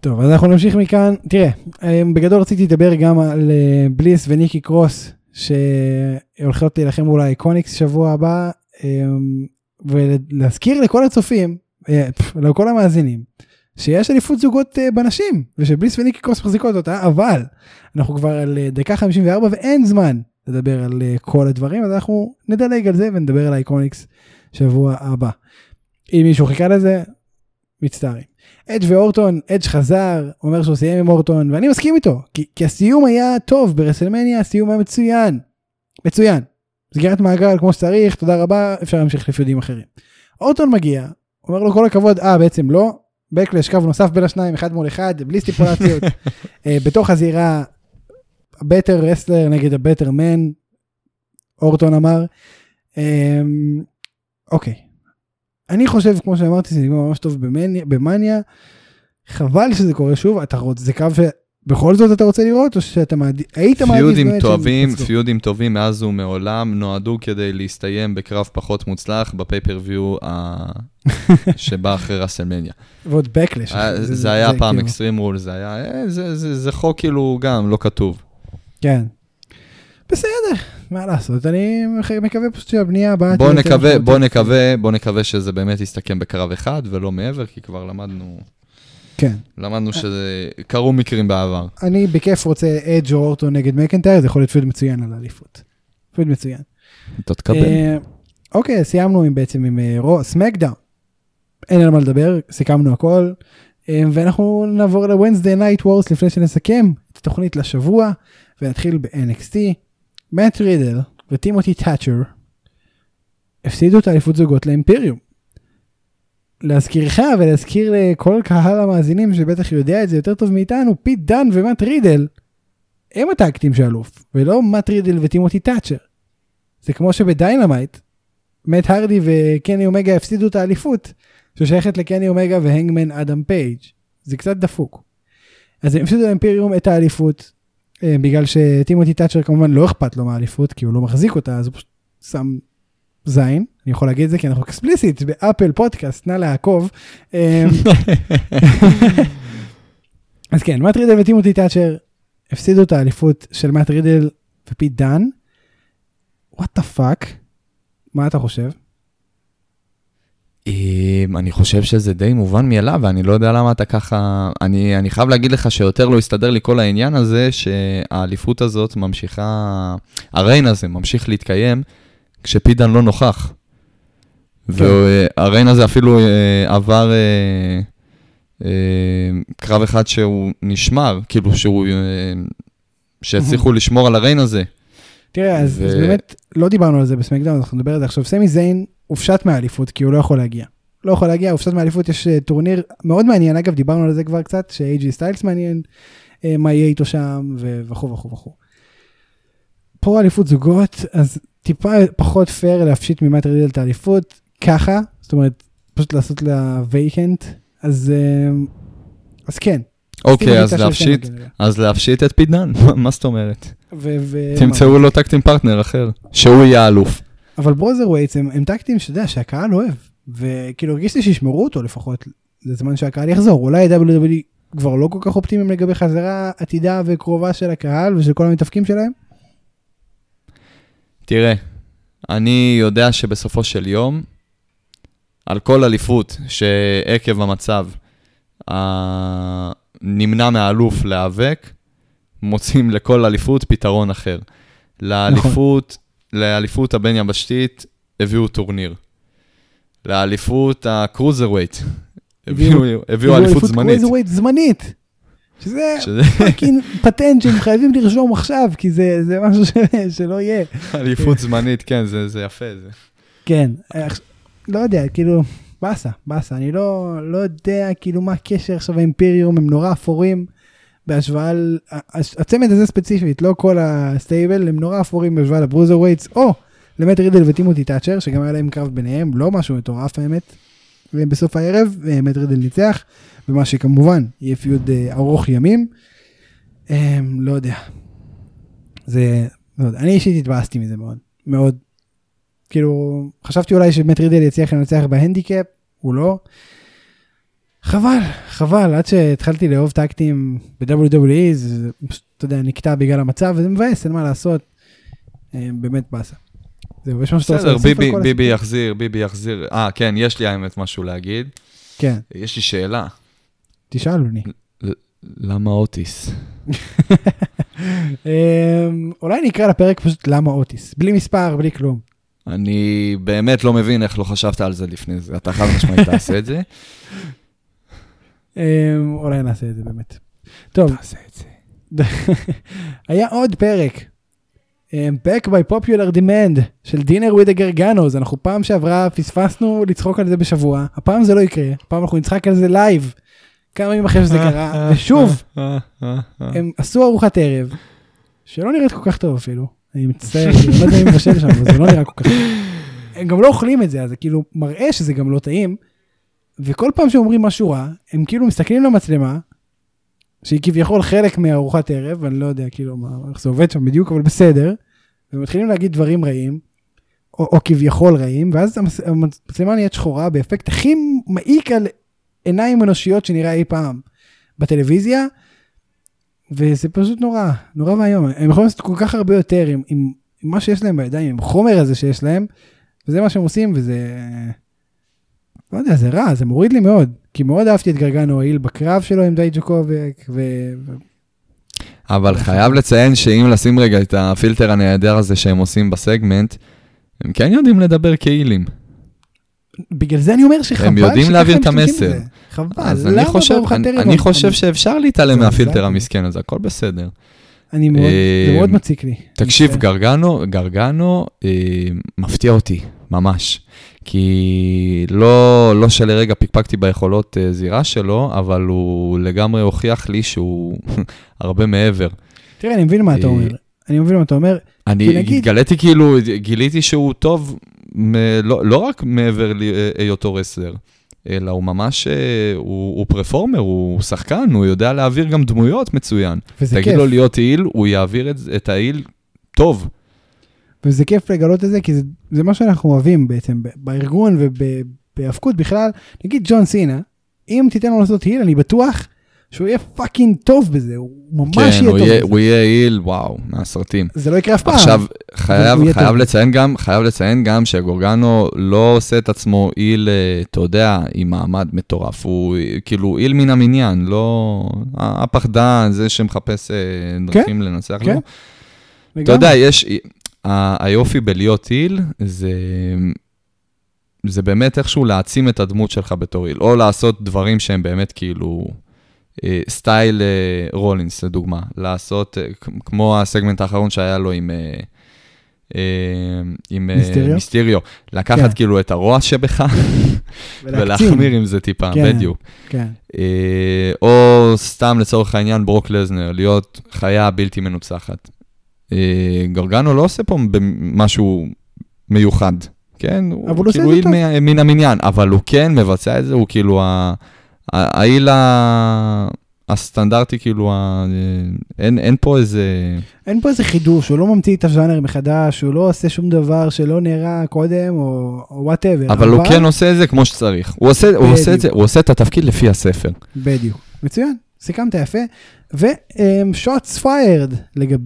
טוב, אז אנחנו נמשיך מכאן. תראה, אה, בגדול רציתי לדבר גם על אה, בליס וניקי קרוס, שהולכות להילחם מול האיקוניקס שבוע הבא, אה, ולהזכיר לכל הצופים, אה, לכל המאזינים, שיש אליפות זוגות אה, בנשים, ושבליס וניקי קרוס מחזיקות אותה, אבל אנחנו כבר על אה, דקה 54 ואין זמן לדבר על כל הדברים, אז אנחנו נדלג על זה ונדבר על האיקוניקס שבוע הבא. אם מישהו חיכה לזה, מצטערים. אדג' ואורטון, אדג' חזר, אומר שהוא סיים עם אורטון, ואני מסכים איתו, כי, כי הסיום היה טוב ברסלמניה, הסיום היה מצוין. מצוין. סגירת מעגל כמו שצריך, תודה רבה, אפשר להמשיך לפיודים אחרים. אורטון מגיע, אומר לו כל הכבוד, אה בעצם לא, בקלש קו נוסף בין השניים, אחד מול אחד, בלי סטיפולציות, אה, בתוך הזירה, הבטר רסלר נגד הבטר מן, אורטון אמר. אה, אוקיי, אני חושב, כמו שאמרתי, זה נגמר ממש טוב במניה, במאניה. חבל שזה קורה שוב, אתה רוצה, זה קו שבכל זאת אתה רוצה לראות, או שאתה מעדיף, היית מעדיף פיודים באמת שהם טובים? פיודים טובים מאז ומעולם נועדו כדי להסתיים בקרב פחות מוצלח בפייפריוויו ה- שבא אחרי ראסלמניה. ועוד בקלש. היה- זה היה פעם כאילו- אקסטרים רול, זה היה, אה, זה- זה זה חוק כאילו גם לא כתוב. כן. בסדר, מה לעשות, אני מקווה פשוט שהבנייה הבאה... בוא נקווה, בוא. נקווה, בוא נקווה שזה באמת יסתכם בקרב אחד ולא מעבר, כי כבר למדנו, כן. למדנו שזה, קרו מקרים בעבר. אני בכיף רוצה אדג' או אורטון נגד מקנטייר, זה יכול להיות פיוד מצוין על האליפות. feud מצוין. אתה תקבל. אה, אוקיי, סיימנו עם בעצם עם אה, רו, סמקדאון. אין על מה לדבר, סיכמנו הכל. אה, ואנחנו נעבור ל-Wednesday Night Wars לפני שנסכם את התוכנית לשבוע, ונתחיל ב-NXT. מאט רידל וטימותי תאצ'ר הפסידו את האליפות זוגות לאימפריום. להזכירך ולהזכיר לכל קהל המאזינים שבטח יודע את זה יותר טוב מאיתנו, פיט דן ומאט רידל הם ה tag team של אלוף, ולא מאט רידל וטימותי תאצ'ר. זה כמו שבדיינמיט, מאט הרדי וקני אומגה הפסידו את האליפות, ששייכת לקני אומגה והנגמן אדם פייג'. זה קצת דפוק. אז הם הפסידו לאימפריום את האליפות, אה, בגלל שטימותי תאצ'ר כמובן לא אכפת לו מהאליפות, כי הוא לא מחזיק אותה, אז הוא פשוט שם זין, אני יכול להגיד את זה כי אנחנו explicit באפל פודקאסט, נא לעקוב. אה, אז כן, מאט רידל וטימותי תאצ'ר הפסידו את האליפות של מאט רידל ופיט דן. What the fuck, מה אתה חושב? אמ, אני חושב שזה די מובן מאליו, ואני לא יודע למה אתה ככה... אני, אני חייב להגיד לך שיותר לא הסתדר לי כל העניין הזה, שהאליפות הזאת ממשיכה... ה reign הזה ממשיך להתקיים כשפיט דן לא נוכח. כן. וה reign הזה אפילו אה, עבר אה, אה, קרב אחד שהוא נשמר, כאילו שהוא... שהצליחו לשמור על ה reign הזה. תראה, אז, ו- אז באמת לא דיברנו על זה בסמקדאון, אנחנו נדבר על זה עכשיו. סמי זיין הופשט מהאליפות כי הוא לא יכול להגיע. לא יכול להגיע, הופשט מהאליפות, יש טורניר מאוד מעניין, אגב, דיברנו על זה כבר קצת, ש-AJ סטיילס מעניין, מה יהיה איתו שם, וכו' וכו' וכו'. פה אליפות זוגות, אז טיפה פחות פייר להפשיט ממט רידל את האליפות, ככה, זאת אומרת, פשוט לעשות לה vacant, אז, אה, אז כן. אוקיי, אז להפשיט, אז להפשיט את פיט דן, מה זאת אומרת? ו- ו- תמצאו לו tag team partner אחר, שהוא יהיה האלוף. אבל ברוזר ווייטס הם, הם tag team שאתה יודע שהקהל אוהב וכאילו הרגיש לי שישמרו אותו לפחות לזמן שהקהל יחזור אולי WWE כבר לא כל כך אופטימיים לגבי חזרה עתידה וקרובה של הקהל ושל כל המתאבקים שלהם. תראה, אני יודע שבסופו של יום, על כל אליפות שעקב המצב נמנע מהאלוף להיאבק, מוצאים לכל אליפות פתרון אחר. לאליפות, לאליפות הבין-יבשתית הביאו טורניר. לאליפות ה cruiserweight הביאו הביאו אליפות זמנית. cruiserweight זמנית. שזה שזה fucking פטנט שהם חייבים לרשום עכשיו כי זה זה משהו ש, שלא יהיה. אליפות זמנית, כן, זה זה יפה. זה. כן, עכש- לא יודע, כאילו, באסה, באסה, אני לא, לא יודע כאילו מה הקשר עכשיו האימפריום, הם נורא אפורים בהשוואה, ל- הצמד הזה ספציפית, לא כל ה stable, הם נורא אפורים בהשוואה לברוזר ווייטס, או למט רידל וטימותי תאצ'ר, שגם היה להם קרב ביניהם, לא משהו מטורף האמת. ובסוף הערב, אה, מט רידל ניצח, ומה שכמובן יהיה feud אה, ארוך ימים. אה, לא יודע. זה, לא יודע, אני אישית התבאסתי מזה מאוד, מאוד. כאילו, חשבתי אולי שמט רידל יצליח לנצח בהנדיקאפ, הוא לא. חבל, חבל, עד שהתחלתי לאהוב טקטים ב-WWE, זה פשוט, אתה יודע, נקטע בגלל המצב, וזה מבאס, אין מה לעשות. אה, באמת באסה. זהו, יש משהו שאתה רוצה בסדר, להוסיף על ביבי כל ביבי הסיפור? יחזיר, ביבי יחזיר. אה, כן, יש לי האמת משהו להגיד. כן, יש לי שאלה, תשאל אותי. למה אוטיס? אמ, אולי נקרא לפרק פשוט למה אוטיס, בלי מספר, בלי כלום. אני באמת לא מבין איך לא חשבת על זה לפני זה. אתה חד משמעית תעשה את זה. אמ, אולי נעשה את זה באמת. טוב, תעשה את זה. היה עוד פרק. אמ, Back by Popular Demand של Dinner with the Garganos, אנחנו פעם שעברה פספסנו לצחוק על זה בשבוע, הפעם זה לא יקרה, הפעם אנחנו נצחק על זה לייב, כמה ימים אחרי שזה קרה, ושוב. הם עשו ארוחת ערב, שלא נראית כל כך טוב אפילו, אני מצטער, אני לא יודע מי מבשל שם, אבל זה לא נראה כל כך. הם גם לא אוכלים את זה, אז זה כאילו מראה שזה גם לא טעים, וכל פעם שאומרים משהו רע, הם כאילו מסתכלים למצלמה, שהיא כביכול חלק מארוחת ערב, אני לא יודע כאילו מה, איך זה עובד שם בדיוק, אבל בסדר, ומתחילים להגיד דברים רעים, או, או כביכול רעים, ואז המצלמה נהיית שחורה באפקט הכי מעיק על עיניים אנושיות שנראה אי פעם בטלוויזיה, וזה פשוט נורא, נורא ואיום. הם יכולים לעשות כל כך הרבה יותר עם, עם, עם מה שיש להם בידיים, עם החומר הזה שיש להם, וזה מה שהם עושים, וזה... לא יודע, זה רע, זה מוריד לי מאוד. כי מאוד אהבתי את גרגנו העיל בקרב שלו עם די ג'וקובק, ו... אבל חייב לציין שאם לשים רגע את הפילטר הנהדר הזה שהם עושים בסגמנט, הם כן יודעים לדבר כהילים. בגלל זה אני אומר שחבל הם יודעים שככה להעביר את המסר. חבל, אז אני למה חושב, בארוחת אני, חושב שאפשר להתעלם זה מהפילטר. המסכן הזה, הכל בסדר. אני מאוד, זה אה, מאוד מציק לי. תקשיב, גרגנו, גרגנו אה, מפתיע אותי, ממש. כי לא, לא שלרגע פקפקתי ביכולות אה, זירה שלו, אבל הוא לגמרי הוכיח לי שהוא הרבה מעבר. תראה, אני מבין מה אתה אומר. אני מבין מה אתה אומר. אני התגליתי כאילו, גיליתי שהוא טוב, לא, לא רק מעבר להיותו רסלר, אלא הוא ממש, אה, הוא, הוא פרפורמר, הוא שחקן, הוא יודע להעביר גם דמויות מצוין. וזה תגיד כיף. לו להיות איל, הוא יעביר את, את האיל טוב. וזה כיף לגלות את זה, כי זה, זה מה שאנחנו אוהבים בעצם, בארגון ובהאבקות בכלל. נגיד ג'ון סינה, אם תיתן לו לעשות היל, אני בטוח שהוא יהיה fucking טוב בזה, הוא ממש כן, יהיה הוא טוב בזה. הוא יהיה heel, וואו, מהסרטים. זה לא יקרה אף פעם. עכשיו, חייב, חייב. לציין גם, חייב לציין גם שגרגאנו לא עושה את עצמו heel, אה, אתה יודע, עם מעמד מטורף. הוא כאילו heel מן המניין, לא... הפחדן, זה שמחפש אה, דרכים לנצח כן. לו. אתה. יודע, יש... היופי בלהיות heel, זה... זה באמת איכשהו להעצים את הדמות שלך בתור heel, או לעשות דברים שהם באמת כאילו... אה, סטייל אה, רולינס, לדוגמה. לעשות, אה, כמו הסגמנט האחרון שהיה לו עם... עם מיסטריו? מיסטריו. לקחת כן. כאילו את הרוע שבך. ולהחמיר עם זה טיפה, כן. בדיוק. כן. או סתם לצורך העניין ברוק לזנר, להיות חיה בלתי מנוצחת. גרגנו לא עושה פה משהו מיוחד, כן? אבל הוא עושה כאילו את זה איל מ- מן המניין, אבל הוא כן מבצע את זה, הוא כאילו ה- ה- ה heel ה- הסטנדרטי, כאילו, ה- אין אין פה איזה... אין פה איזה חידוש, הוא לא ממציא את הז'אנר מחדש, הוא לא עושה שום דבר שלא נראה קודם, או whatever. אבל הוא כן עושה את זה כמו שצריך. הוא עושה הוא עושה את זה, הוא עושה את התפקיד לפי הספר. בדיוק. מצוין, סיכמת יפה. ו shots fired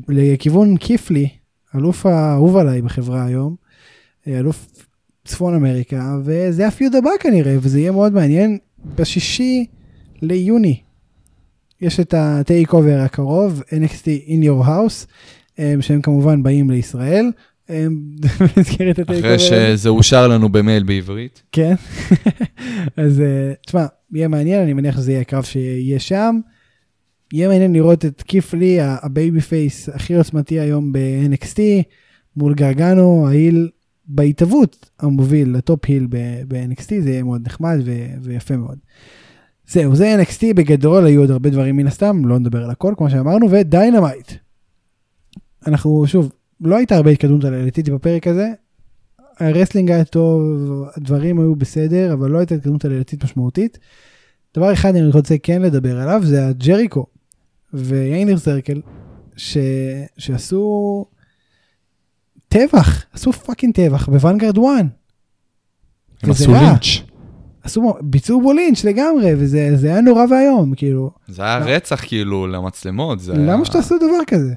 לכיוון קית' לי, אלוף האהוב עליי בחברה היום, אה, אלוף צפון אמריקה, וזה ה feud הבא כנראה, וזה יהיה מאוד מעניין. בשישי ליוני יש את ה TakeOver הקרוב, NXT in your house, אה, שהם כמובן באים לישראל. במסגרת ה take אחרי over. שזה אושר לנו במייל בעברית. כן. אז אה, תשמע, יהיה מעניין, אני מניח שזה יהיה הקרב שיהיה שם. יהיה מעניין לראות את קית' לי, ה- ה babyface הכי עוצמתי היום ב-NXT, מול גרגנו, ה heel בהתהוות המוביל ל top heel ב-NXT, זה יהיה מאוד נחמד ו- ויפה מאוד. זהו, זה NXT בגדול, היו עוד הרבה דברים מן הסתם, לא נדבר על הכל כמו שאמרנו, ו Dynamite. אנחנו, שוב, לא הייתה הרבה התקדמות עלילתית בפרק הזה, ה wrestling היה טוב, הדברים היו בסדר, אבל לא הייתה התקדמות עלילתית משמעותית. דבר אחד אני רוצה כן לדבר עליו, זה הג'ריקו ו Inner Circle, ש... שעשו טבח, עשו fucking טבח ב Vanguard 1. הם עשו רע. לינץ'. עשו, ביצעו בו לינץ' לגמרי, וזה זה היה נורא ואיום, כאילו, זה היה לא. רצח כאילו למצלמות. זה היה- למה שתעשו דבר כזה?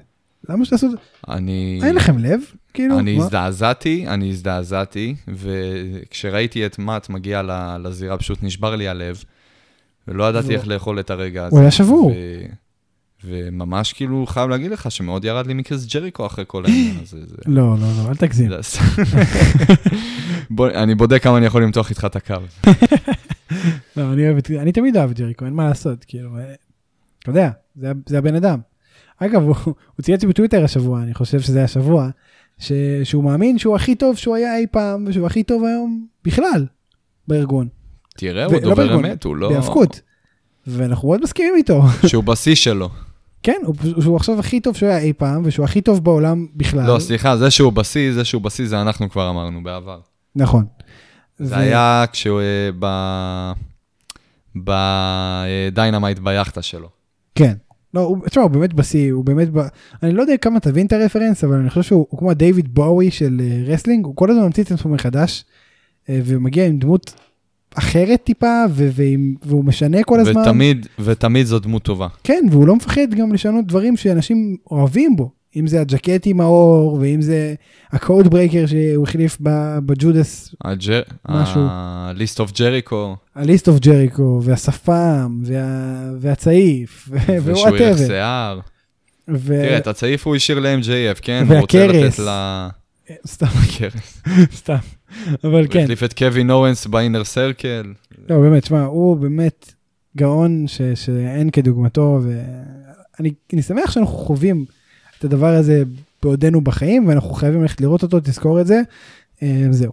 למה שתעשו, אני... אין לכם לב? כאילו, אני מה? הזדעזעתי, אני הזדעזעתי, וכשראיתי את מאט מגיע לזירה, פשוט נשבר לי הלב, ולא ידעתי איך לאכול את הרגע הזה. הוא היה שבור. ו- וממש כאילו חייב להגיד לך שמאוד ירד לי מקריס ג'ריקו אחרי כל העניין הזה. זה- לא, לא, לא, אל תגזים. בוא, אני בודק כמה אני יכול למתוח איתך את הקו. לא, אני אוהב את, אני תמיד אוהב את ג'ריקו, אין מה לעשות, כאילו, אה, אתה יודע, זה, זה הבן אדם. אגב, הוא, הוא צייץ בטוויטר השבוע, אני חושב שזה השבוע, ש, שהוא מאמין שהוא הכי טוב שהוא היה אי פעם, ושהוא הכי טוב היום בכלל בארגון, תראה, הוא לא דובר בארגון, אמת, הוא לא... בהאבקות. ואנחנו מאוד מסכימים איתו. שהוא בשיא שלו. כן, הוא, שהוא עכשיו הכי טוב שהוא היה אי פעם, ושהוא הכי טוב בעולם בכלל. לא, סליחה, זה שהוא בשיא, זה שהוא בשיא, זה אנחנו כבר אמרנו בעבר. נכון. זה היה כשהוא אה, ב... ב Dynamite ביאכטה שלו. כן. לא, הוא, תשמע, הוא באמת בשיא, הוא באמת, ב... אני לא יודע כמה תבין את ה reference, אבל אני חושב שהוא הוא כמו הדייוויד בואוי של אה, wrestling, הוא כל הזמן ממציא את עצמו מחדש, אה, ומגיע עם דמות אחרת טיפה, ו- ועם, והוא משנה כל הזמן. ותמיד, ותמיד זו דמות טובה. כן, והוא לא מפחד גם לשנות דברים שאנשים אוהבים בו, אם זה הג'קט עם האור, ואם זה ה Codebreaker שהוא החליף ב Judas, משהו. ה-List of Jericho, ה List of Jericho, והשפם, וה... והצעיף, ושהוא ילך. שיער. ו... תראה, את הצעיף הוא השאיר ל-MJF, כן? הוא רוצה והכרס. לתת לה... סתם, הכרס. סתם. אבל הוא כן, החליף את קווין אורנס באינר סרקל. לא, באמת, שמע, הוא באמת גאון ש, שאין כדוגמתו, ואני אני שמח שאנחנו חווים את הדבר הזה בעודנו בחיים, ואנחנו חייבים ללכת לראות אותו, תזכור את זה. אה, זהו.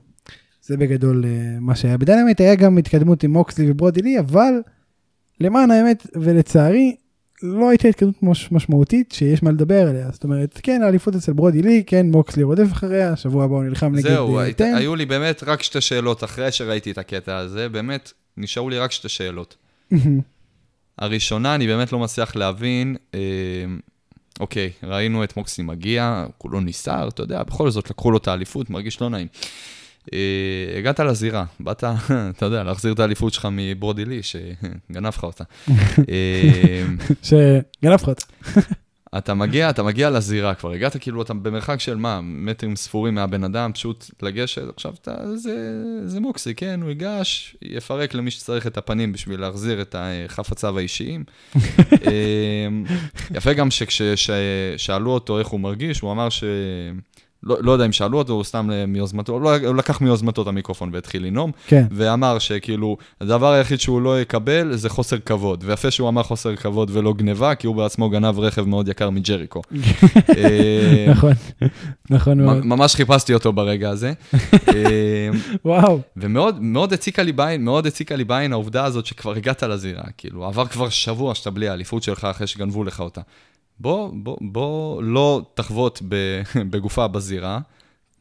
זה בגדול אה, מה שהיה. בדיינמט היה גם התקדמות עם מוקסלי וברודי לי, אבל למען האמת ולצערי, לא הייתה התקדמות מש, משמעותית שיש מה לדבר עליה. זאת אומרת, כן, האליפות אצל ברודי לי, כן, מוקסלי רודף אחריה, שבוע הבא הוא נלחם נגד זהו, אה, היית-. היו לי באמת רק שתי שאלות אחרי שראיתי את הקטע הזה, באמת, נשארו לי רק שתי שאלות. הראשונה, אני באמת לא מצליח להבין, אה, אוקיי, ראינו את מוקסי מגיע, כולו ניסר, אתה יודע, בכל זאת לקחו לו את האליפות, מרגיש לא נעים. Uh, הגעת לזירה, באת, אתה יודע, להחזיר את האליפות שלך מברודי לי, שגנב לך אותה. שגנב לך אותה. אתה מגיע, אתה מגיע לזירה כבר, הגעת כאילו, אתה במרחק של מה, מטרים ספורים מהבן אדם, פשוט לגשת, עכשיו אתה, זה, זה מוקסי, כן, הוא ייגש, יפרק למי שצריך את הפנים בשביל להחזיר את החפציו האישיים. אמ, יפה גם שכששאלו אותו איך הוא מרגיש, הוא אמר ש... לא, לא יודע אם שאלו אותו, הוא סתם מיוזמתו, לא, הוא לקח מיוזמתו את המיקרופון והתחיל לנאום, כן. ואמר שכאילו, הדבר היחיד שהוא לא יקבל זה חוסר כבוד. ויפה שהוא אמר חוסר כבוד ולא גניבה, כי הוא בעצמו גנב רכב מאוד יקר מג'ריקו. אה, נכון, נכון מאוד. ממש חיפשתי אותו ברגע הזה. אה, וואו. ומאוד מאוד הציקה לי בעין, מאוד הציקה לי בעין העובדה הזאת שכבר הגעת לזירה, כאילו, עבר כבר שבוע שאתה בלי האליפות שלך אחרי שגנבו לך אותה. בוא, בוא, בוא לא תחבוט בגופה בזירה,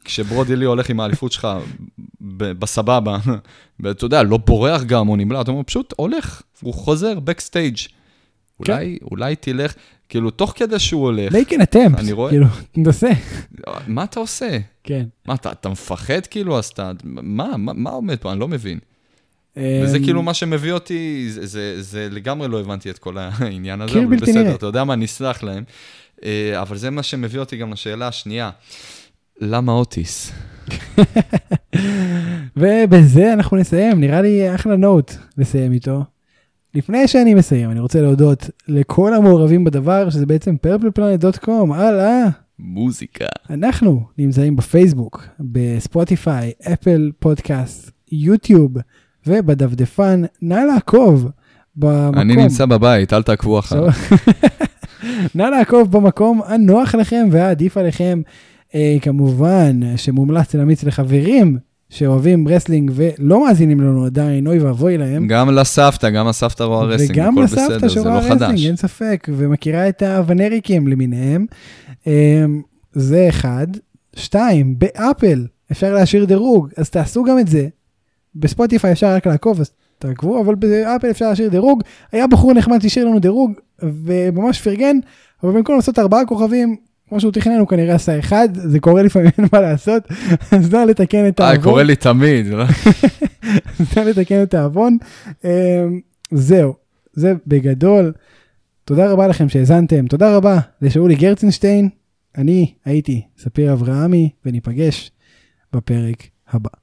כשברודי לי הולך עם האליפות שלך בסבבה, ואתה יודע, לא בורח גם או נמלט, הוא פשוט הולך, הוא חוזר backstage. כן. אולי, אולי תלך, כאילו, תוך כדי שהוא הולך... like an attempt, אני רואה... כאילו, תנסה. מה אתה עושה? כן. מה, אתה, אתה מפחד כאילו, אז אתה... מה, מה, מה עומד פה? אני לא מבין. וזה כאילו מה שמביא אותי, זה, זה, זה לגמרי לא הבנתי את כל העניין הזה, אבל בסדר, נראה. אתה יודע מה, נסלח להם. אה, אבל זה מה שמביא אותי גם לשאלה השנייה, למה אוטיס? ובזה אנחנו נסיים, נראה לי אחלה נוט לסיים איתו. לפני שאני מסיים, אני רוצה להודות לכל המעורבים בדבר, שזה בעצם purpleplanet.com, הלאה. מוזיקה. אנחנו נמצאים בפייסבוק, בספוטיפיי, אפל פודקאסט, יוטיוב. ובדפדפן, נא לעקוב במקום. אני נמצא בבית, אל תעקבו אחריו. נא לעקוב במקום הנוח לכם והעדיף עליכם. אה, כמובן שמומלץ להמליץ לחברים שאוהבים wrestling ולא מאזינים לנו עדיין, אוי ואבוי להם. גם לסבתא, גם הסבתא רואה wrestling, לא. וגם לסבתא שרואה wrestling, אין ספק, ומכירה את הוונריקים למיניהם. אה, זה אחד. שתיים, ב Apple אפשר להשאיר דירוג, אז תעשו גם את זה. בספוטיפיי אפשר רק לעקוב, אז תעקבו, אבל באפל אפשר להשאיר דירוג. היה בחור נחמד שהשאיר לנו דירוג, וממש פרגן, אבל במקום לעשות ארבעה כוכבים, כמו שהוא תכנן, הוא כנראה עשה אחד, זה קורה לפעמים, אין מה לעשות, אז נא לתקן את העוון. אה, קורה לי תמיד. לא? נא לתקן את העוון. אמ, זהו, זה בגדול. תודה רבה לכם שהאזנתם, תודה רבה לשאולי גרצנשטיין. אני הייתי ספיר אברהמי, וניפגש בפרק הבא.